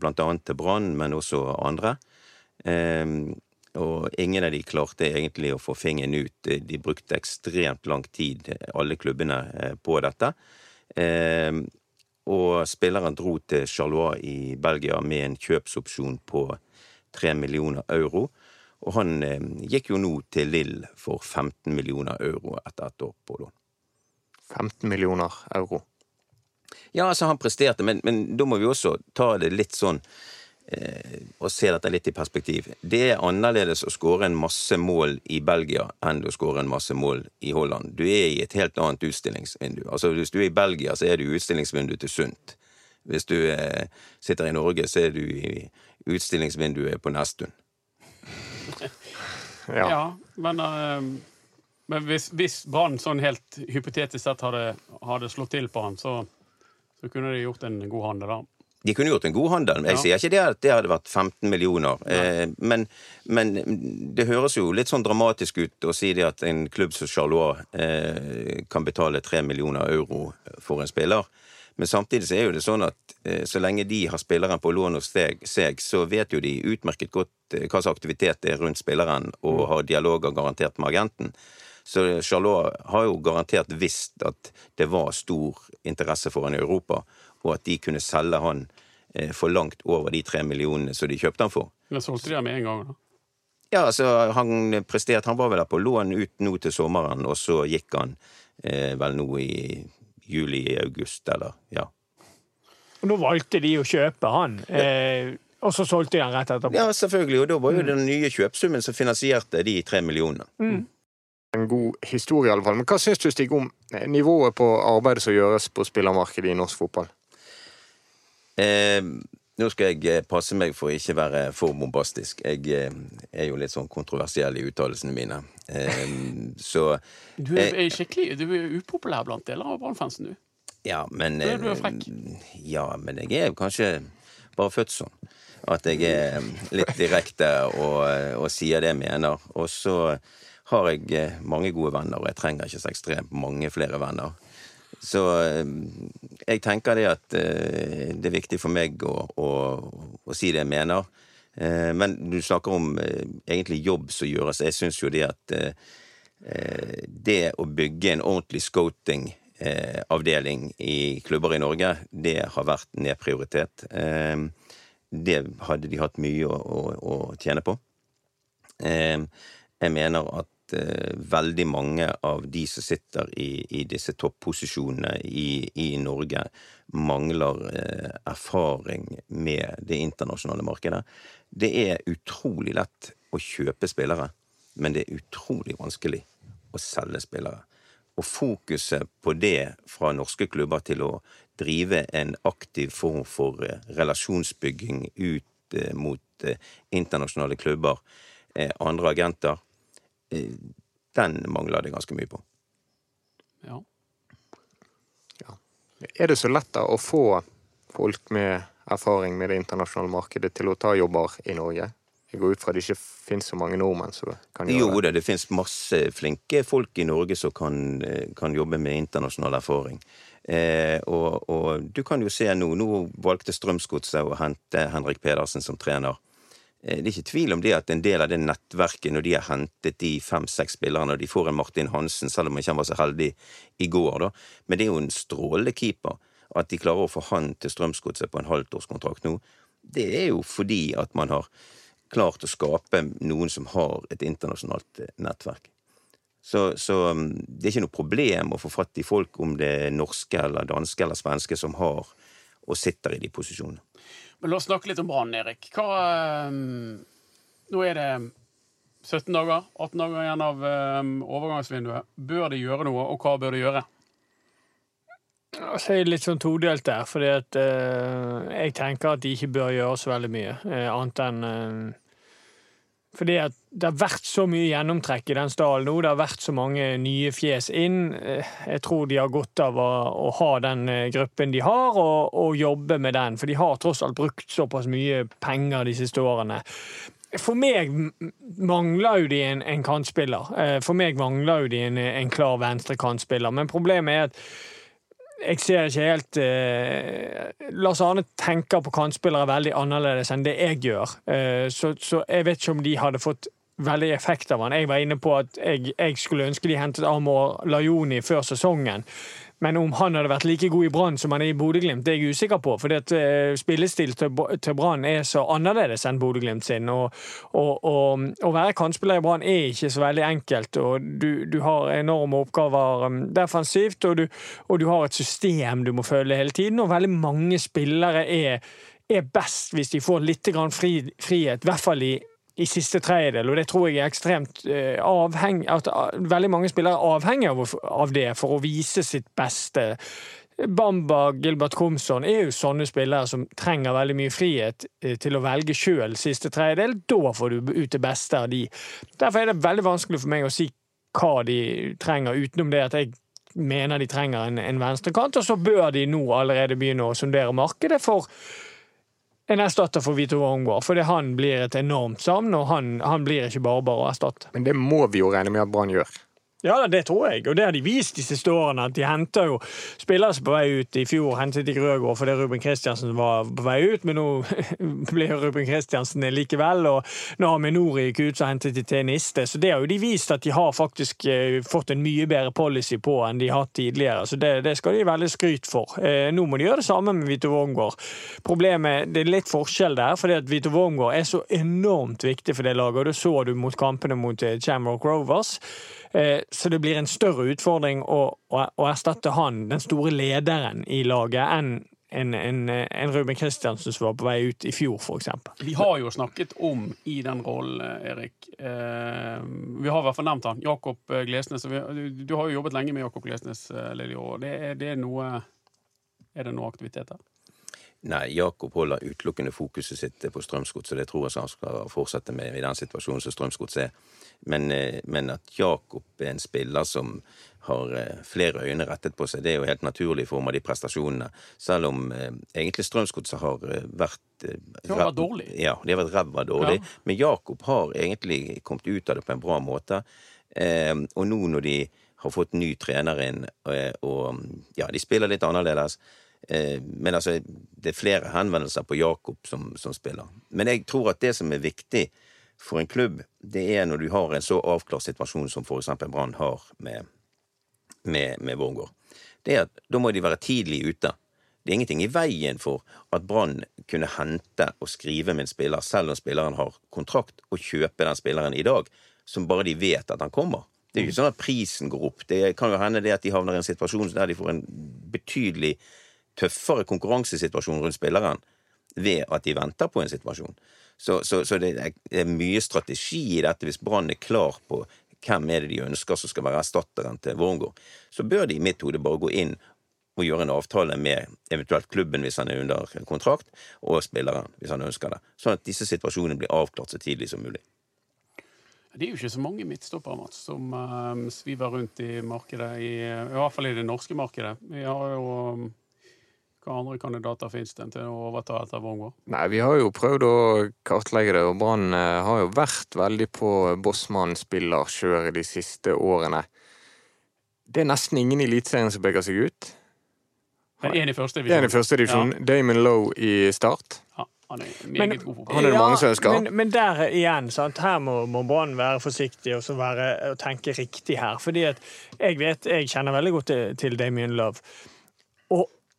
blant annet til Brann, men også andre. Eh, og ingen av de klarte egentlig å få fingeren ut. De brukte ekstremt lang tid, alle klubbene, eh, på dette. Eh, og spilleren dro til Charlois i Belgia med en kjøpsopsjon på tre millioner euro. Og han eh, gikk jo nå til Lill for 15 millioner euro etter et år på lån. 15 millioner euro. Ja, altså, han presterte, men, men da må vi også ta det litt sånn og se dette litt i perspektiv. Det er annerledes å skåre en masse mål i Belgia enn å skåre en masse mål i Holland. Du er i et helt annet utstillingsvindu. Altså, Hvis du er i Belgia, så er du i utstillingsvinduet til Sundt. Hvis du eh, sitter i Norge, så er du i utstillingsvinduet på Nesttun. [LAUGHS] Ja, Ja. men, uh, men hvis, hvis Brann sånn helt hypotetisk sett hadde, hadde slått til på han, så, så kunne de gjort en god handel, da. De kunne gjort en god handel. Jeg Ja. sier ikke det at det hadde vært 15 millioner. Eh, men, men det høres jo litt sånn dramatisk ut å si det at en klubb som Charlois eh, kan betale 3 millioner euro for en spiller. Men samtidig så er jo det sånn at eh, så lenge de har spilleren på lån hos seg, så vet jo de utmerket godt eh, hva slags aktivitet det er rundt spilleren, og har dialoger garantert med agenten. Så Charlois har jo garantert visst at det var stor interesse for han i Europa, og at de kunne selge han eh, for langt over de tre millionene som de kjøpte han for. Men solgte de ham med en gang, da. Ja, altså, han presterte Han var vel der på lån ut nå til sommeren, og så gikk han eh, vel nå i juli-august, eller ja. Og nå valgte de å kjøpe han, eh, og så solgte de han rett etterpå. Ja, selvfølgelig, og da var jo den nye kjøpsummen som finansierte de tre millionene. En god historie, i alle fall. Men hva syns du, Stig, om nivået på arbeidet som gjøres på spillermarkedet i norsk fotball? Eh, nå skal jeg eh, passe meg for å ikke være for bombastisk. Jeg eh, er jo litt sånn kontroversiell i uttalelsene mine. Eh, [LAUGHS] så Du er, er skikkelig Du er upopulær blant deler av Brann-fansen, du. Ja, men Du er- eh, frekk. Ja, men jeg er kanskje bare født sånn. At jeg er litt direkte og, og sier det jeg mener. Og så har jeg eh, mange gode venner, og jeg trenger ikke så ekstremt mange flere venner. Så eh, jeg tenker det at eh, det er viktig for meg å, å, å si det jeg mener. Eh, Men du snakker om eh, egentlig jobb som gjøres. Jeg syns jo det at det å bygge en ordentlig scouting avdeling i klubber i Norge, det har vært nedprioritert. Eh, det hadde de hatt mye å, å, å tjene på. Eh, jeg mener at eh, veldig mange av de som sitter i, i disse topposisjonene i, i Norge, mangler eh, erfaring med det internasjonale markedet. Det er utrolig lett å kjøpe spillere, men det er utrolig vanskelig å selge spillere. Og fokuset på det fra norske klubber til å drive en aktiv form for eh, relasjonsbygging ut eh, mot eh, internasjonale klubber, andre agenter, den mangler det ganske mye på. Ja. Er det så lett da å få folk med erfaring med det internasjonale markedet til å ta jobber i Norge? Jeg går ut fra at det ikke finnes så mange nordmenn som kan gjøre Jo det. da, det finnes masse flinke folk i Norge som kan, eh, kan jobbe med internasjonal erfaring. Eh, og, og du kan jo se nå Nå valgte Strømsgodset å hente Henrik Pedersen som trener. Eh, det er ikke tvil om det at en del av det nettverket, når de har hentet de fem-seks spillerne, og de får en Martin Hansen, selv om han ikke var så heldig i går, da, men det er jo en strålende keeper. At de klarer å få han til Strømsgodset på en halvtårskontrakt nå, det er jo fordi at man har klart å skape noen som har et internasjonalt eh, nettverk. Så, så um, det er ikke noe problem å få fatt i folk, om det er norske eller danske eller svenske, som har og sitter i de posisjonene. Men la oss snakke litt om Brann, Erik. Hva um, Nå er det 17 dager, 18 dager igjen av um, overgangsvinduet. Bør de gjøre noe, og hva bør de gjøre? Altså, jeg er litt sånn todelt der, fordi at uh, jeg tenker at de ikke bør gjøre så veldig mye, uh, annet enn eh, Fordi at det har vært så mye gjennomtrekk i den stallen nå, det har vært så mange nye fjes inn. Eh, Jeg tror de har godt av å, å ha den eh, gruppen de har, og, og jobbe med den, for de har tross alt brukt såpass mye penger de siste årene. For meg mangler jo de en, en kantspiller. Eh, For meg mangler jo de en, en klar venstre kantspiller. Men problemet er at jeg ser ikke helt eh, Lars Arne tenker på kantspillere veldig annerledes enn det jeg gjør. Eh, så, så jeg vet ikke om de hadde fått veldig effekt av han. Jeg var inne på at jeg, jeg skulle ønske de hentet Amor Lajoni før sesongen. Men om han hadde vært like god i Brann som han er i Bodø-Glimt, det er jeg usikker på. For uh, spillestil til, Brann er så annerledes enn Bodø-Glimt sin. Og, og, og, å være kantspiller i Brann er ikke så veldig enkelt. og Du, du har enorme oppgaver um, defensivt, og du, og du har et system du må følge hele tiden. Og veldig mange spillere er, er best hvis de får litt frihet, i hvert fall i i siste tredjedel, og det tror jeg er ekstremt eh, avhengig at ah, Veldig mange spillere er avhengig av, av det for å vise sitt beste. Bamba, Gilbert Komsson er jo sånne spillere som trenger veldig mye frihet eh, til å velge sjøl siste tredjedel. Da får du ut det beste av de. Derfor er det veldig vanskelig for meg å si hva de trenger, utenom det at jeg mener de trenger en, en venstrekant, og så bør de nå allerede begynne å sondere markedet for en erstatter for Vito Wongo. fordi han blir et enormt savn, og han, han blir ikke bare bare å erstatte. Men det må vi jo regne med at Brann gjør. Ja, det tror jeg, og det har de vist de siste årene. At de henter jo spillere som på vei ut. I fjor hentet de Grøgaard fordi Ruben Kristiansen var på vei ut, men nå [LAUGHS] blir Ruben Kristiansen likevel. Og nå har Minori gikk ut, så hentet de til Niste. Så det har jo de vist at de har faktisk eh, fått en mye bedre policy på enn de har hatt tidligere. Så det, det skal de veldig skryt for. Eh, nå må de gjøre det samme med Vito Wormgård. Problemet det er litt forskjell der, fordi at Vito Wormgård er så enormt viktig for det laget. og Det så du mot kampene mot Chamrock Shamrock Rovers. Eh, Så det blir en større utfordring å, å, å erstatte han, den store lederen i laget, enn en, en, en Ruben Kristiansen som var på vei ut i fjor, f.eks. Vi har jo snakket om i den rollen, Erik eh, Vi har i hvert fall nevnt han. Jakob eh, Glesnes. Vi, du, du har jo jobbet lenge med Jakob Glesnes, eh, Det, er- det er noe Er det noe aktiviteter? Nei, Jakob holder utelukkende fokuset sitt på Strømsgods, og det tror jeg han skal fortsette med i den situasjonen som Strømsgods er. Men, eh, men at Jakob er en spiller som har eh, flere øyne rettet på seg, det er jo helt naturlig i form av de prestasjonene. Selv om eh, egentlig Strømsgodset har eh, vært eh, vært dårlig. Ja, de har vært ræva dårlig. Ja. Men Jakob har egentlig kommet ut av det på en bra måte. Eh, og nå når de har fått ny trener inn, og, og ja, de spiller litt annerledes. Eh, men altså, det er flere henvendelser på Jakob som, som spiller. Men jeg tror at det som er viktig for en klubb, det er når du har en så avklart situasjon som for eksempel Brann har med, med, med Vårgård. Det er at da må de være tidlig ute. Det er ingenting i veien for at Brann kunne hente og skrive med en spiller, selv om spilleren har kontrakt, og kjøpe den spilleren i dag, som bare de vet at han kommer. Det er jo ikke sånn at prisen går opp. Det kan jo hende det at de havner i en situasjon der de får en betydelig tøffere konkurransesituasjon rundt spilleren ved at de venter på en situasjon. Så, så, så det er mye strategi i dette. Hvis Brann er klar på hvem er det de ønsker som skal være erstatteren til Wormgård, så bør de i mitt hode bare gå inn og gjøre en avtale med eventuelt klubben hvis han er under kontrakt, og spilleren hvis han ønsker det. Sånn at disse situasjonene blir avklart så tidlig som mulig. Det er jo ikke så mange midtstoppere Mats, som eh, sviver rundt i markedet, i, i hvert fall i det norske markedet. Vi har jo um, Hva andre kandidater finnes det til å overta etter Wormgård? Nei, vi har jo prøvd å kartlegge det, og Brann eh, har jo vært veldig på Bossmann-spillerkjøret de siste årene. Det er nesten ingen i Eliteserien som peker seg ut. Men én i første divisjon. En i første divisjonen. Damon Lowe i Start. Ja, han er Men- meget god. Han er det mange som ønsker. Men, men der igjen, sant? her må, må Brann være forsiktig og, så være, og tenke riktig her. Fordi at jeg vet, jeg kjenner veldig godt til, til Damien Love.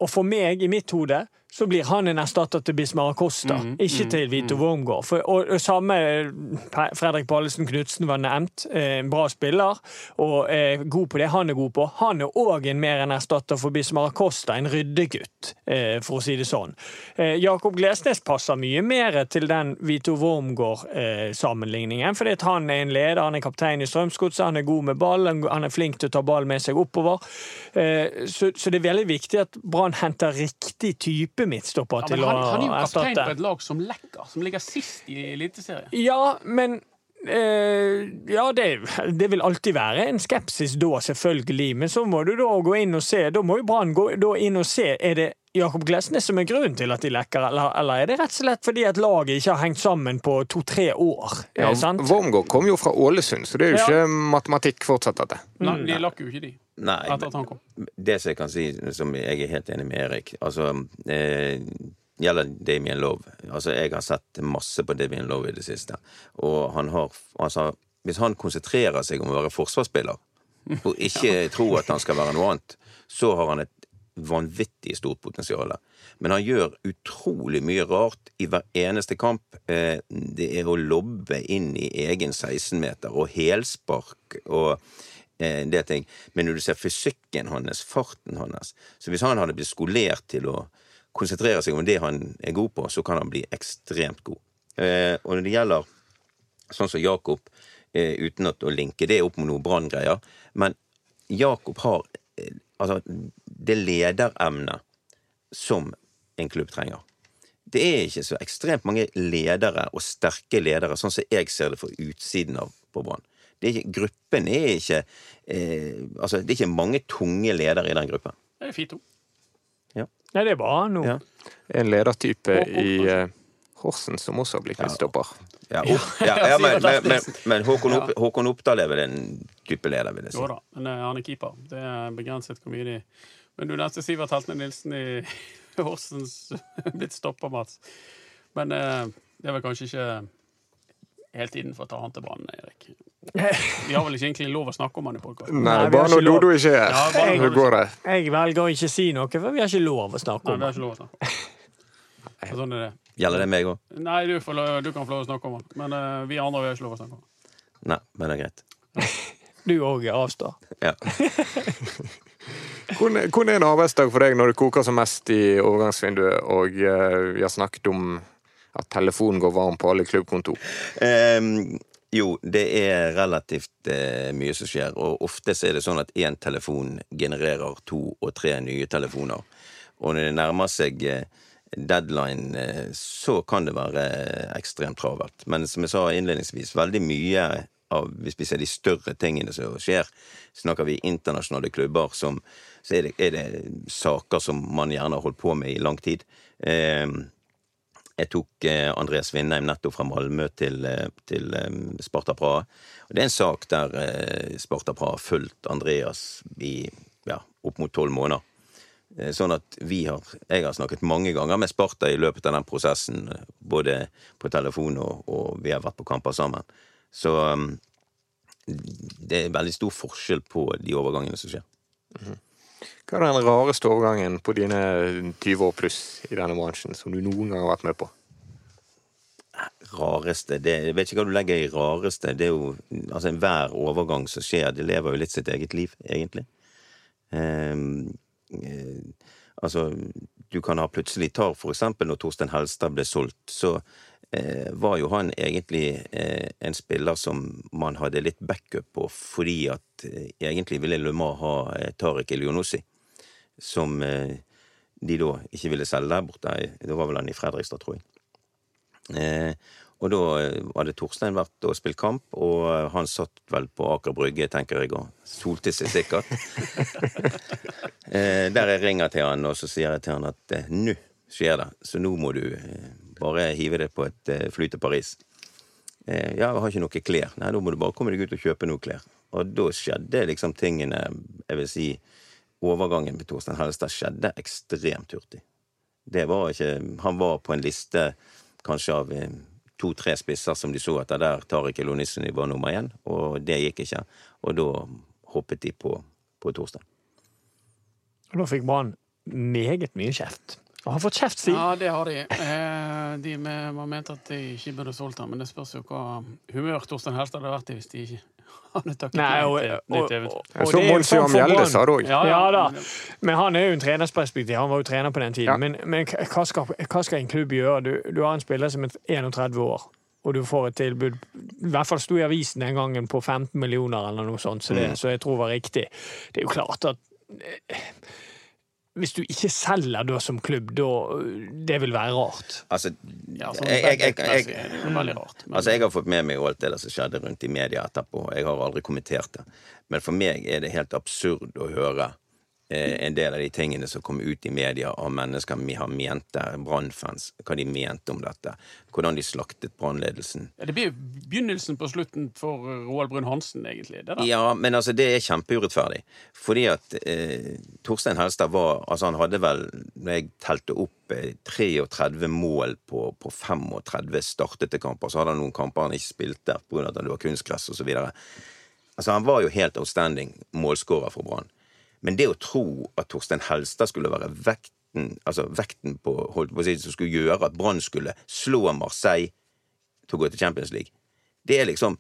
Og, for meg, i mitt hode, så blir han en erstatter til Bismar Acosta, Mm, ikke til Vito Wormgård. For, og, og samme Fredrik Pallesen Knutsen var nevnt. eh, En bra spiller og er god på det han er god på. Han er òg en mer enn erstatter for Bismar Acosta, en ryddegutt, eh, for å si det sånn. Eh, Jakob Glesnes passer mye mer til den Vito Wormgård-sammenligningen, fordi han er en leder, han er kaptein i Strømsgodset, han er god med ball, han er flink til å ta ball med seg oppover. Eh, Så, så det er veldig viktig at Brann henter riktig type midtstopper Ja, til han, han er jo å kaptein på et lag som lekker, som ligger sist i Eliteserien. Ja, men eh, Ja, det, det vil alltid være en skepsis da, selvfølgelig. Men så må du da gå inn og se. Da må jo Brann gå inn og se. Er det, Jakob Glesnes som er grunnen til at de lekker, eller, eller er det rett og slett fordi at laget ikke har hengt sammen på to-tre år? Ja, sant? Wormgård kom jo fra Ålesund, så det er jo Ja. ikke matematikk fortsatt, dette. Nei, de lakk jo ikke, de. Nei, Etter at han kom. det som jeg kan si, som jeg er helt enig med Erik Altså, eh, gjelder Damien Love. Altså, jeg har sett masse på Damien Love i det siste. Og han har Altså, hvis han konsentrerer seg om å være forsvarsspiller, og ikke [LAUGHS] tror at han skal være noe annet, så har han et vanvittig stort potensial. Men han gjør utrolig mye rart i hver eneste kamp. Eh, Det er å lobbe inn i egen 16-meter og helspark og eh, det ting. Men når du ser fysikken hans, farten hans Så hvis han hadde blitt skolert til å konsentrere seg om det han er god på, så kan han bli ekstremt god. Eh, Og når det gjelder sånn som Jakob, uten å linke det opp med noe branngreier, men Jakob har altså det lederemnet som en klubb trenger. Det er ikke så ekstremt mange ledere og sterke ledere, sånn som jeg ser det fra utsiden av på Brann. Gruppen er ikke eh, Altså, det er ikke mange tunge ledere i den gruppen. Det er Fito. Nei, det er bra nå. Ja. En ledertype Håkon, i kanskje? eh, Horsen som også har blitt midtstopper. Ja, opp, ja, ja, men, men, men, men Håkon, Opp, Håkon Oppdal er vel en type leder, vil jeg si. Jo da, men eh, han er keeper. Det er begrenset hvor mye de Men du nevnte Sivert Haltne Nilsen i [LAUGHS] Horsens blitt stoppa, Mats. Men eh, det er vel kanskje ikke helt innenfor å ta han til banen, Erik. Vi har vel ikke egentlig lov å snakke om han i podkasten? Nei, Nei, bare når. Dodo ikke er her. Ja, går det. Jeg velger å ikke si noe, for vi har ikke lov å snakke om Nei, vi har ikke lov å snakke om. Så Sånn er det. Gjelder det meg òg? Nei, du, får du kan få lov å snakke om han. Men uh, vi andre vi har ikke lov å snakke om han. Nei, men det er greit. [LAUGHS] Du òg avstår. Ja. [LAUGHS] Hvordan hvordan er en arbeidsdag for deg når det koker som mest i overgangsvinduet, og eh, vi har snakket om at telefonen går varm på alle klubbkontor? Um, jo, det er relativt uh, mye som skjer, og ofte er det sånn at én telefon genererer to og tre nye telefoner. Og når det nærmer seg uh, deadline, så kan det være ekstremt travelt. Men som jeg sa innledningsvis, veldig mye av hvis vi ser de større tingene som skjer, snakker vi internasjonale klubber, som, så er det, er det saker som man gjerne har holdt på med i lang tid. Eh, jeg tok eh, Andreas Vindheim nettopp fra Malmö til, eh, til eh, Sparta Praha. Og det er en sak der eh, Sparta Praha har fulgt Andreas i ja, opp mot tolv måneder. Eh, Sånn at vi har Jeg har snakket mange ganger med Sparta i løpet av den prosessen, både på telefon og, og vi har vært på kamper sammen. Så um, det er veldig stor forskjell på de overgangene som skjer. Hva er den rareste overgangen på dine 20 år pluss i denne bransjen som du noen gang har vært med på? rareste det, Jeg vet ikke hva du legger i rareste. Det er jo Altså, enhver overgang som skjer, det lever jo litt sitt eget liv, egentlig. Um, uh, altså, du kan ha plutselig tar for eksempel når Torstein Helstad ble solgt, så var jo han egentlig eh, en spiller som man hadde litt backup på, fordi at eh, egentlig ville Le ha eh, Tariq Elionossi, som eh, de da ikke ville selge der borte. Da var vel han i Fredrikstad, tror jeg. Eh, og da eh, hadde Torstein vært og spilt kamp, og eh, han satt vel på Aker Brygge, tenker jeg, og solte seg sikkert. [LAUGHS] eh, der jeg ringer til han, og så sier jeg til han at eh, nå skjer det, så nå må du eh, bare hive deg på et eh, fly til Paris. Eh, ja, jeg har ikke noe klær. Nei, da må du bare komme deg ut og kjøpe noe klær. Og da skjedde liksom tingene Jeg vil si overgangen med Torstein Hellestad skjedde ekstremt hurtig. Det var ikke Han var på en liste kanskje av eh, to-tre spisser som de så det der Tariq Elonisseni var nummer én, og det gikk ikke. Og da hoppet de på, på Torstein. Og da fikk Brann meget mye kjeft. Og har fått kjeft siden. Ja, det har de. Eh, de med, man mente at de ikke burde solgt ham, men det spørs jo hva humør Torstein Helstad hadde vært i hvis de ikke hadde takket Nei, og, til og, nytt og, eventyr. og Så Mons Johan Mjelde sa det òg. Ja, Ja da, men- men han er jo en trenersperspektiv. Han var jo trener på den tiden. Ja. Men, men hva, skal, hva skal en klubb gjøre? Du, du har en spiller som er 31 år, og du får et tilbud I hvert fall sto i avisen den gangen på 15 millioner eller noe sånt, så det, Mm. så jeg tror det var riktig. Det er jo klart at eh, hvis du ikke selger da som klubb, da Det vil være rart. Altså, Ja, sånn jeg, jeg, jeg, jeg, det jo veldig rart. Men, Altså, jeg har fått med meg alt det der som skjedde rundt i media etterpå. Jeg har aldri kommentert det. Men for meg er det helt absurd å høre en del av de tingene som kom ut i media av mennesker vi har mente, der, brannfans, hva de mente om dette. Hvordan de slaktet Brann-ledelsen. Ja, det blir begynnelsen på slutten for Roald Brun-Hansen, egentlig. Det da. Ja, men altså, det er kjempeurettferdig. Fordi at eh, Torstein Helstad var Altså, han hadde vel, når jeg telte opp eh, 33 mål på, på 35 startete kamper, så hadde han noen kamper han ikke spilte pga. at det var kunstgress osv. Altså, han var jo helt outstanding målskårer for Brann. Men det å tro at Torstein Helstad skulle være vekten, altså vekten på, holdt på å si, som skulle gjøre at Brann skulle slå Marseille til å gå til Champions League, det er liksom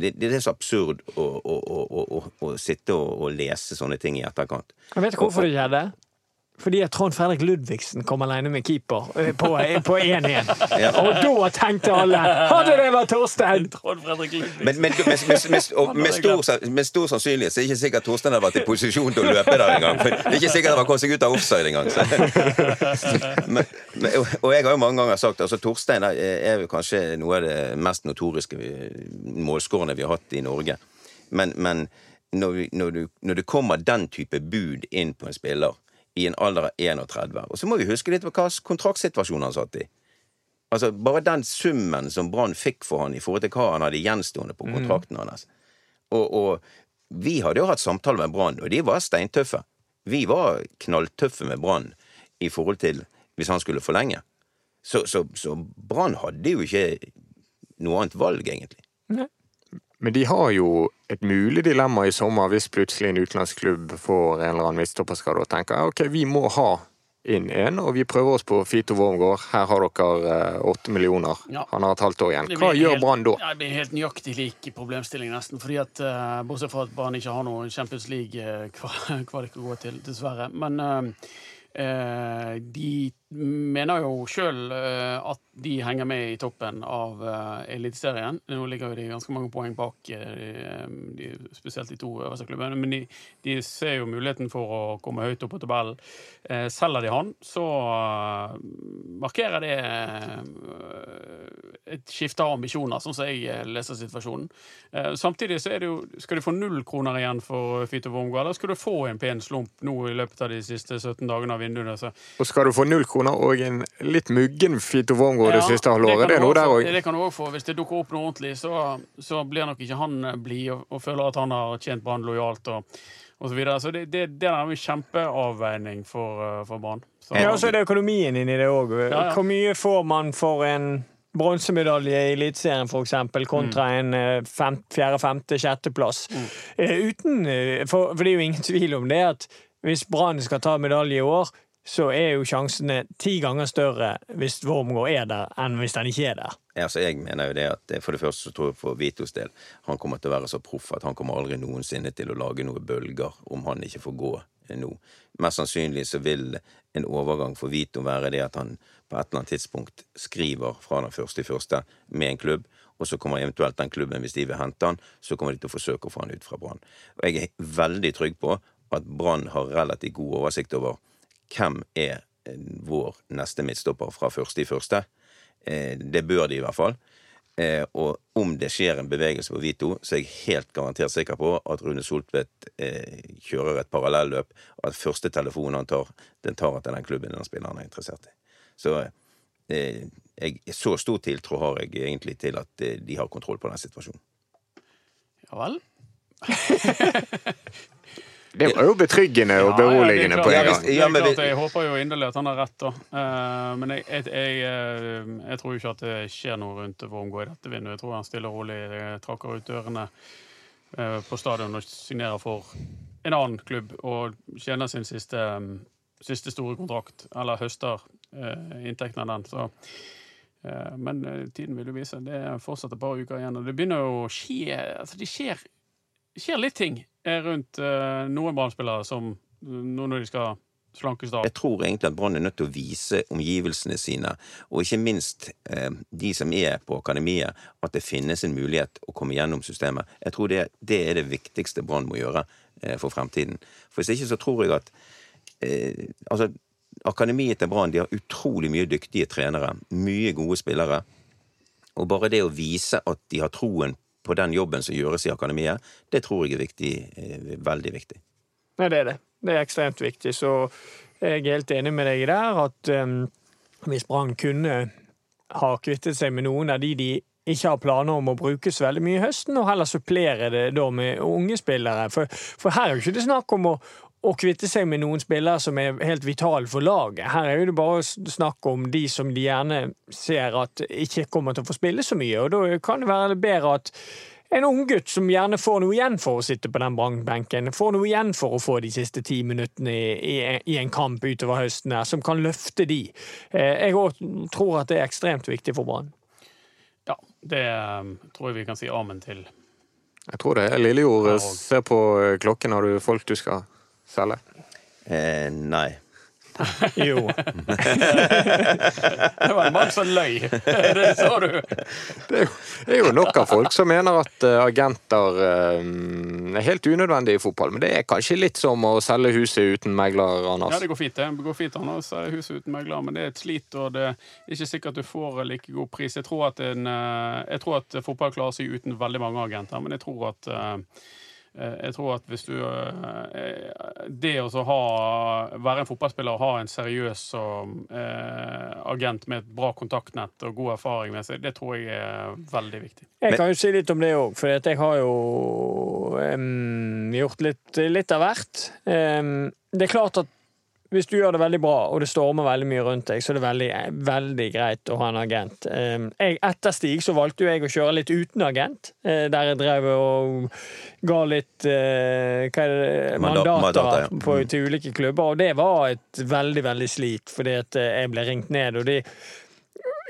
det, det er så absurd å, å, å, å, sitte og, lese sånne ting i etterkant. Jeg vet hvorfor du gjør det. Fordi at Trond Fredrik Ludvigsen kom alene med keeper eh, på på [LAUGHS] 1-1. Og da tenkte alle Hadde det vært Torstein! Trond Fredrik Ludvigsen. Men, men, med, med, med, og med, stor, med stor sannsynlighet så er det ikke sikkert Torstein hadde vært i posisjon til å løpe der engang. Det er ikke sikkert han kommet seg ut av offside engang. Så. [LAUGHS] Men, men, og- og jeg har jo mange ganger sagt altså Torstein er, jo kanskje noe av det mest notoriske vi- målskårene vi har hatt i Norge. Men, men når, vi, når, du, når det kommer den type bud inn på en spiller i en alder av 31 Og så må vi huske litt på hva kontraktsituasjonen kontraktsituasjon han satt i. Altså, Bare den summen som Brann fikk for han i forhold til hva han hadde gjenstående på kontrakten hans. Og, og vi hadde jo hatt samtaler med Brann, og de var steintøffe. Vi var knalltøffe med Brann i forhold til hvis han skulle forlenge. Så, så, så Brann hadde jo ikke noe annet valg, egentlig. Men de har jo et mulig dilemma i sommer hvis plutselig en utenlandsk klubb får en eller annen midtstopperskade og tenker ok, vi må ha inn en, og vi prøver oss på Fito Wormgård. Her har dere eh, åtte millioner. Ja. Han har et halvt år igjen. Hva gjør Brann da? Ja, det blir helt nøyaktig lik problemstilling, nesten. Fordi at, eh, Bortsett fra at Brann ikke har noe Champions League-kvalik [LAUGHS] å gå til, dessverre. Men eh, eh, de mener jo sjøl at de henger med i toppen av uh, Eliteserien. Nå ligger jo de ganske mange poeng bak, eh, de, spesielt de to øverste klubbene. Men de, de ser jo muligheten for å komme høyt opp på tabellen. Eh, selger de han, så eh, markerer det eh, et skifte av ambisjoner, sånn som jeg eh, leser situasjonen. Eh, samtidig så er det jo Skal du få null kroner igjen for Fito Wormgård, eller skal du få en pen slump nå i løpet av de siste 17 dagene av vinduene? Så Og skal du få null kroner og en litt muggen Fito Wormgård det Ja, siste halvåret? Det, Det er noe også der òg. Det kan du òg få. Hvis det dukker opp noe ordentlig, så, så blir nok ikke han eh, blid og, og føler at han har tjent Brann lojalt. og og så videre. Så det, det, det er en kjempeavveining for, for Brann. Så- Ja, og så er det økonomien inni det òg. Ja, ja. Hvor mye får man for en bronsemedalje i Eliteserien, f.eks., kontra en eh, fem, fjerde, femte, sjetteplass? Mm. uten eh, for, for det er jo ingen [LAUGHS] tvil om det at hvis Brann skal ta medalje i år, så er jo sjansene ti ganger større hvis Wormgård er der, enn hvis han ikke er der. Ja, Altså, jeg mener jo det at eh, For det første så tror jeg for Vitos del han kommer til å være så proff at han kommer aldri noensinne til å lage noen bølger om han ikke får gå eh, nå. Mest sannsynlig så vil en overgang for Vito være det at han på et eller annet tidspunkt skriver fra den første i første med en klubb, og så kommer eventuelt den klubben, hvis de vil hente han, så kommer de til å forsøke å få han ut fra Brann. Og jeg er veldig trygg på at Brann har relativt god oversikt over hvem er vår neste midtstopper fra første i første. Eh, Det bør de i hvert fall. Eh, Og om det skjer en bevegelse på Vito, så er jeg helt garantert sikker på at Rune Soltvedt eh, kjører et parallelløp, og at første telefonen han tar, den tar etter den klubben den spilleren er interessert i. Så eh, jeg, så stor tiltro har jeg egentlig til at eh, de har kontroll på den situasjonen. Ja vel? [LAUGHS] Det var jo betryggende og beroligende ja, på det er en gang. det er klart, Jeg håper jo inderlig at han har rett, da. Eh, men jeg, jeg, jeg, eh, jeg tror jo ikke at det skjer noe rundt Wormgård i dette vinduet. Jeg tror han stille og rolig eh, trakker ut dørene på stadion og signerer for en annen klubb og tjener sin siste, eh, siste store kontrakt, eller høster inntekten av den. Så eh, men eh, tiden vil jo vise. Det er fortsatt et par uker igjen. Og det begynner jo å skje altså Det skjer, skjer litt ting eh, rundt eh, noen Brann-spillere som nå når de skal slankes av. Jeg tror egentlig at Brann er nødt til å vise omgivelsene sine, og ikke minst eh, de som er på akademiet, at det finnes en mulighet å komme gjennom systemet. Jeg tror det, det er det viktigste Brann må gjøre eh, for fremtiden. For Hvis ikke så tror jeg at eh, altså, Akademiet til Brann har utrolig mye dyktige trenere, mye gode spillere. Og bare det å vise at de har troen på den jobben som gjøres i akademiet, det tror jeg er viktig, eh, veldig viktig. Nei, det er det. Det er ekstremt viktig. Så jeg er helt enig med deg der at um, hvis Brann kunne ha kvittet seg med noen av de de ikke har planer om å brukes veldig mye i høsten, og heller supplere det da med unge spillere. For, for her er jo ikke det snakk om å, å kvitte seg med noen spillere som er helt vitale for laget. Her er det bare snakk om de som de gjerne ser at ikke kommer til å få spille så mye, og da kan det være bedre at en unggutt som gjerne får noe igjen for å sitte på den brannbenken, får noe igjen for å få de siste ti minuttene i, i, i en kamp utover høsten, her, som kan løfte de. Eh, jeg òg tror at det er ekstremt viktig for Brann. Ja, det um, tror jeg vi kan si amen til. Jeg tror det. Lillejord se på eh, klokken. Har du folk du skal selge? Eh, nei. [LAUGHS] Jo. [LAUGHS] Det var en mann som løy. [LAUGHS] Det sa du. Det er, jo, det er jo nok av folk som mener at eh, agenter eh, er helt unødvendig i fotball. Men det er kanskje litt som å selge huset uten megler, Anders. Ja, det går fint, det. Det går fint Anders, huset uten megler, men det er et slit, og det er ikke sikkert du får like god pris. Jeg tror at, en, eh, jeg tror at fotball klarer seg uten veldig mange agenter, men jeg tror at jeg tror at hvis du eh, Det å ha, være en fotballspiller og ha en seriøs og, eh, agent med et bra kontaktnett og god erfaring med seg, det tror jeg er veldig viktig. Jeg kan jo si litt om det òg, for jeg har jo um, gjort litt, litt av hvert. Um, det er klart at hvis du gjør det veldig bra, og det stormer veldig mye rundt deg, så er det veldig, veldig greit å ha en agent. Jeg, etter Stig så valgte jeg å kjøre litt uten agent, eh, der jeg drev og ga litt eh, hva er det, mandater mandater, ja. på, til ulike klubber, og det var et veldig, veldig slit, fordi at eh, jeg ble ringt ned. og de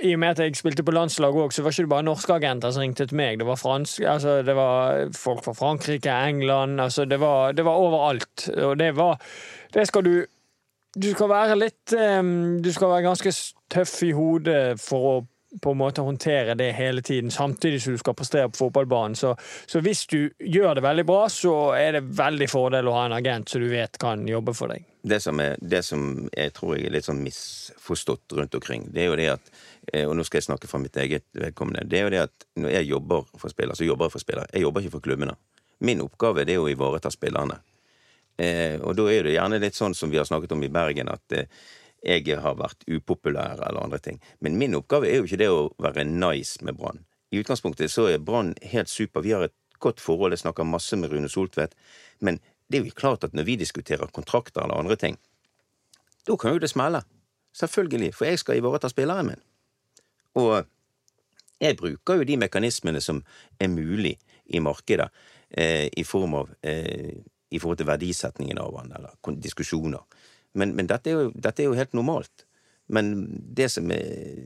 i og med at jeg spilte på landslaget òg, så var det ikke bare norske agenter som ringte til meg. Det var, fransk, altså, det var folk fra Frankrike, England altså, det, var, det var overalt. Og det var Det skal du Du skal være litt Du skal være ganske tøff i hodet for å på en måte håndtere det hele tiden, samtidig som du skal prestere på fotballbanen. Så, så hvis du gjør det veldig bra, så er det veldig fordel å ha en agent som du vet kan jobbe for deg. Det som, er, det som jeg tror jeg er litt sånn misforstått rundt omkring, det er jo det at eh, Og nå skal jeg snakke fra mitt eget vedkommende. Det er jo det at når jeg jobber for spillere, så jobber jeg for spillere. Jeg jobber ikke for klubbene. Min oppgave er å ivareta spillerne. Eh, og da er det gjerne litt sånn som vi har snakket om i Bergen, at eh, jeg har vært upopulær eller andre ting. Men min oppgave er jo ikke det å være nice med Brann. I utgangspunktet så er Brann helt super. Vi har et godt forhold. Jeg snakker masse med Rune Soltvedt. Men det er jo klart at når vi diskuterer kontrakter eller andre ting, da kan jo det smelle. Selvfølgelig. For jeg skal ivareta spilleren min. Og jeg bruker jo de mekanismene som er mulig i markedet, eh, i form av eh, i forhold til verdisetningen av han, eller diskusjoner. Men, men dette, er jo, dette er jo helt normalt. Men det som er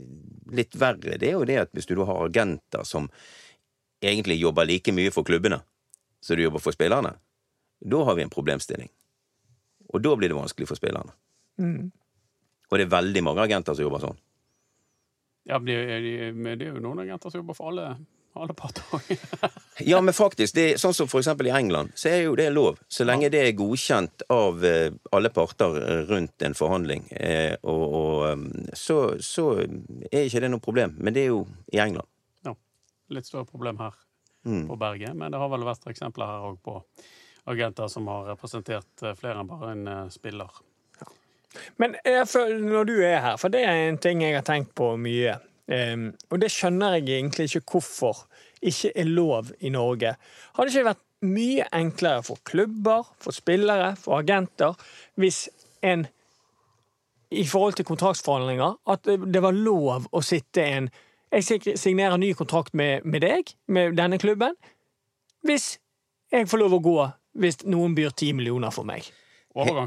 litt verre, det er jo det at hvis du har agenter som egentlig jobber like mye for klubbene som du jobber for spillerne, da har vi en problemstilling. Og da blir det vanskelig for spillerne. Og det er veldig mange agenter som jobber sånn. Ja, men det, er- men det er jo noen agenter som jobber for alle, alle parter. [LAUGHS] Ja, men faktisk, det, sånn som for eksempel i England, så er jo det lov. Så lenge det er godkjent av eh, alle parter eh, rundt en forhandling. Eh, og og så, så er ikke det noe problem. Men det er jo i England. Ja. Litt større problem her Mm. på berget. Men det har vel vært eksempler her òg på agenter som har representert flere enn bare en spiller. Men jeg føler, når du er her, for det er en ting jeg har tenkt på mye, og det skjønner jeg egentlig ikke hvorfor ikke er lov i Norge. Hadde ikke vært mye enklere for klubber, for spillere, for agenter, hvis en i forhold til kontraktsforhandlinger, at det var lov å sitte en Jeg signerer ny kontrakt med, med deg, med denne klubben, hvis jeg får lov å gå hvis noen byr ti millioner for meg.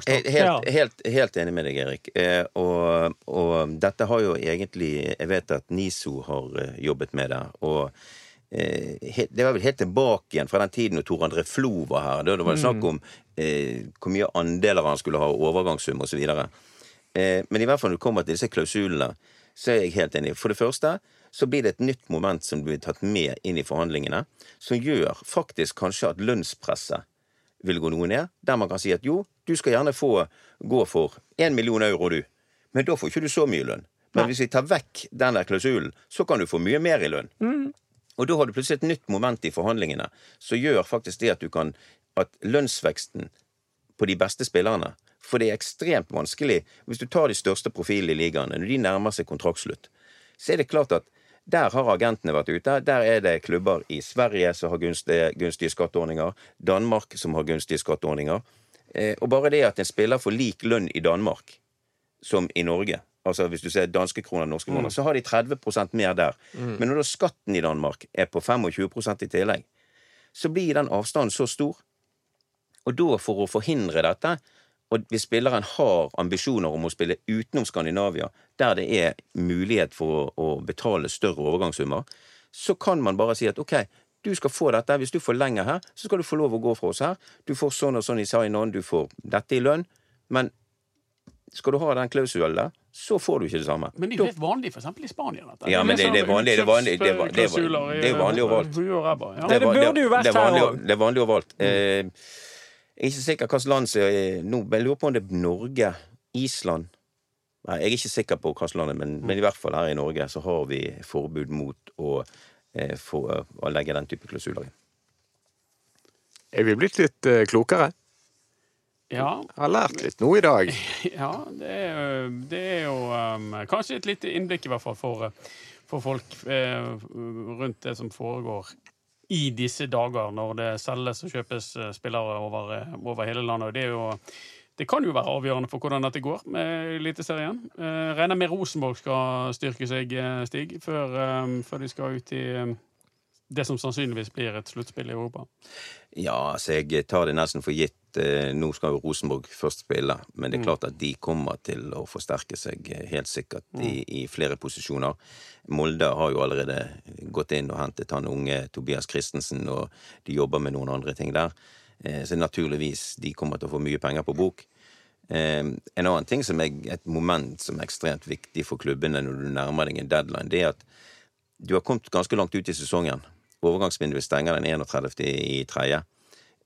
Helt, Ja. helt, helt enig med deg, Erik. Eh, og, og dette har jo egentlig Jeg vet at NISO har eh, jobbet med det. Og eh, det var vel helt tilbake igjen fra den tiden når Tor André Flo var her. Da det var snakk om eh, hvor mye andeler han skulle ha, overgangssum osv. Eh, men i hvert fall når det kommer til disse klausulene, så er jeg helt enig. For det første så blir det et nytt moment som blir tatt med inn i forhandlingene, som gjør faktisk kanskje at lønnspresset vil gå noe ned, der man kan si at jo, du skal gjerne få gå for én million euro, du, men da får ikke du så mye lønn. Men hvis vi tar vekk den der klausulen, så kan du få mye mer i lønn. Og da har du plutselig et nytt moment i forhandlingene som gjør faktisk det at du kan at lønnsveksten på de beste spillerne. For det er ekstremt vanskelig. Hvis du tar de største profilene i ligaene, når de nærmer seg kontraktslutt, så er det klart at der har agentene vært ute. Der er det klubber i Sverige som har gunstige, gunstige skatteordninger. Danmark som har gunstige skatteordninger. Eh, og bare det at en spiller får lik lønn i Danmark som i Norge, altså hvis du ser danske kroner og norske kroner, så har de 30% mer der. Men når da skatten i Danmark er på 25 i tillegg, så blir den avstanden så stor. Og da, for å forhindre dette, og hvis spilleren har ambisjoner om å spille utenom Skandinavia, der det er mulighet for å, å betale større overgangssummer, så kan man bare si at ok, du skal få dette. Hvis du forlenger her, så skal du få lov å gå fra oss her. Du får sånn og sånn i sign-on, du får dette i lønn. Men skal du ha den klausulen der, så får du ikke det samme. Men det er jo helt vanlig eksempel i Spania. Dette. Ja, men det- det er vanlig- det er vanlig- det er vanlig- det er vanlig- det er vanlig overalt. Det burde jo vært er her også. Det er vanlig overalt. Eh, jeg er ikke sikker hvilket land som er nå, men Jeg lurer på om det er Norge, Island Nei, Jeg er ikke sikker på hvilket land men, men i hvert fall her i Norge så har vi forbud mot å, eh, få, å legge den type klausuler inn. Er vi blitt litt eh, klokere? Ja, Jeg har lært litt nå i dag. [LAUGHS] ja det, er, jo- det er jo um, kanskje et lite innblikk i hvert fall for, for folk eh, rundt det som foregår i disse dager, når det selges og kjøpes eh, spillere over, eh, over hele landet. Det, jo, det kan jo være avgjørende for hvordan dette går med Eliteserien. Eh, regner med Rosenborg skal styrke seg, eh, Stig, før, før de skal ut i det som sannsynligvis blir et sluttspill i Europa. Ja, altså jeg tar det nesten for gitt. Eh, Nå skal jo Rosenborg først spille, men det er klart at de kommer til å forsterke seg helt sikkert i, i flere posisjoner. Molde har jo allerede gått inn og hentet han unge Tobias Christensen, og de jobber med noen andre ting der. Eh, Så naturligvis, de kommer til å få mye penger på bok. Eh, En annen ting som er et moment som er ekstremt viktig for klubbene når du nærmer deg en deadline, det er at du har kommet ganske langt ut i sesongen. Overgangsvinduet stenger den 31. i tredje.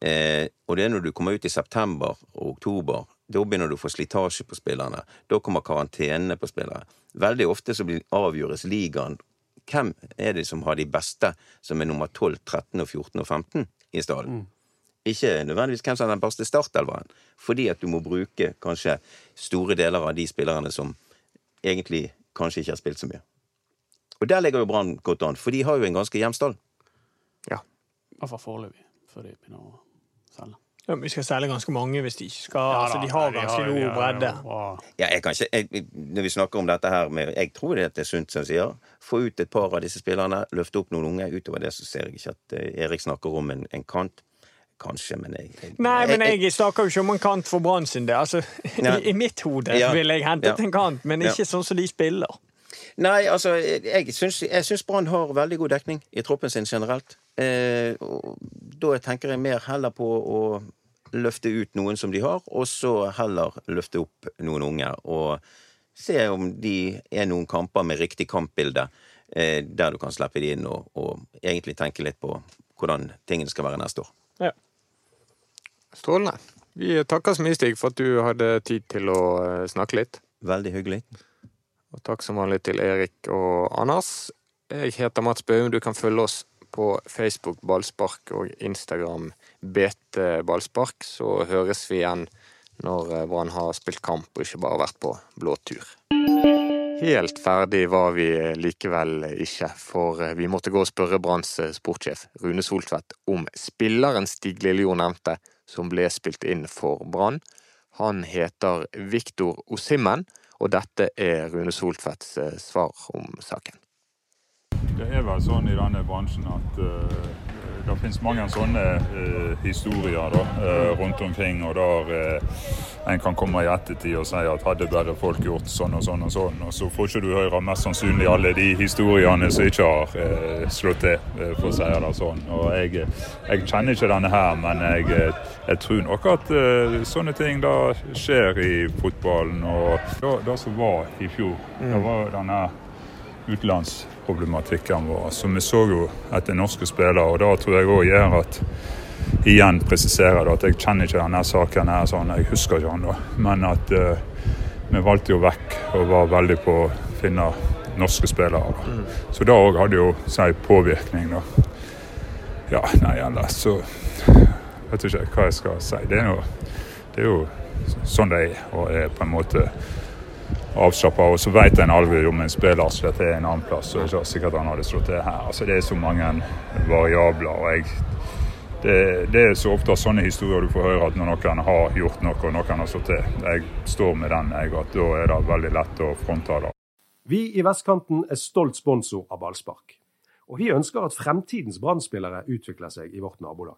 Eh, og det er når du kommer ut i september og oktober, da begynner du å få slitasje på spillerne. Da kommer karantenene på spillere. Veldig ofte så blir avgjøres ligaen. Hvem er det som har de beste, som er nummer 12, 13, og 14 og 15 i staden? Ikke nødvendigvis hvem som har den beste startelveren, fordi at du må bruke kanskje store deler av de spillerne som egentlig kanskje ikke har spilt så mye. Og der ligger jo Brann godt an, for de har jo en ganske jevn stall. I hvert foreløpig, før de begynner å selge. Ja, men vi skal selge ganske mange hvis de ikke skal altså, De har ganske ja, god bredde. Ja, jeg kan ikke, jeg, når vi snakker om dette her med Jeg tror det er sunt, som jeg sier. Få ut et par av disse spillerne, løfte opp noen unge. Utover det så ser jeg ikke at eh, Erik snakker om en, en kant. Kanskje, men jeg, jeg Nei, men jeg snakker jo ikke om en kant for Brann sin del. Altså, [LAUGHS] I, I mitt hode Ja. ville jeg hentet Ja. en kant, men Ja. ikke sånn som de spiller. Nei, altså, jeg syns, jeg syns Brann har veldig god dekning i troppen sin generelt. Eh, da tenker jeg mer heller på å løfte ut noen som de har, og så heller løfte opp noen unge. Og se om de er noen kamper med riktig kampbilde, eh, der du kan slippe de inn og, og egentlig tenke litt på hvordan tingene skal være neste år. Ja. Strålende. Vi takker så mye, Stig, for at du hadde tid til å eh, snakke litt. Veldig hyggelig. Og takk som vanlig til Erik og Anders. Jeg heter Mats Baum. Du kan følge oss på Facebook Ballspark og Instagram BT Ballspark. Så høres vi igjen når eh, Brann har spilt kamp og ikke bare vært på blåtur. Helt ferdig var vi likevel ikke, for eh, vi måtte gå og spørre Branns eh, sportssjef Rune Soltvedt om spilleren Stig Lillejord nevnte, som ble spilt inn for Brann. Han heter Viktor Osimmen, og dette er Rune Soltvedts eh, svar om saken. Det er vel sånn i denne bransjen at uh, det finnes mange sånne uh, historier da, uh, rundt omkring, og der en kan komme i ettertid og si at hadde bare folk gjort sånn og sånn og sånn, og så får ikke du høre mest sannsynlig alle de historiene som ikke har slått til, for å si det sånn. Og jeg, jeg kjenner ikke denne her, men jeg, jeg tror nok at sånne ting da skjer i fotballen. Og det, det som var i fjor, det var denne utenlandsproblematikken vår. Så vi så jo etter norske spillere, og da tror jeg òg gjør at igjen presiserer det at jeg kjenner ikke denne saken her sånn, jeg husker ikke den da. Men at uh, vi valgte jo vekk og var veldig på å finne norske spillere. Da. Så det òg hadde jo si påvirkning, da. Ja, nei, ellers så vet ikke hva jeg skal si. Det er jo, det er jo sånn det er, og er på en måte avslappa. Og så vet en aldri om en spiller slett er en annen plass, og det ikke sikkert han hadde slått det her. Altså, det er så mange variabler. og jeg det, det, er så ofte sånne historier du får høre at når noen har gjort noe og noen har slått til. Jeg står med den, jeg, at da er det veldig lett å fronte det. Vi i Vestkanten er stolt sponsor av ballspark. Og vi ønsker at fremtidens brann utvikler seg i vårt nabolag.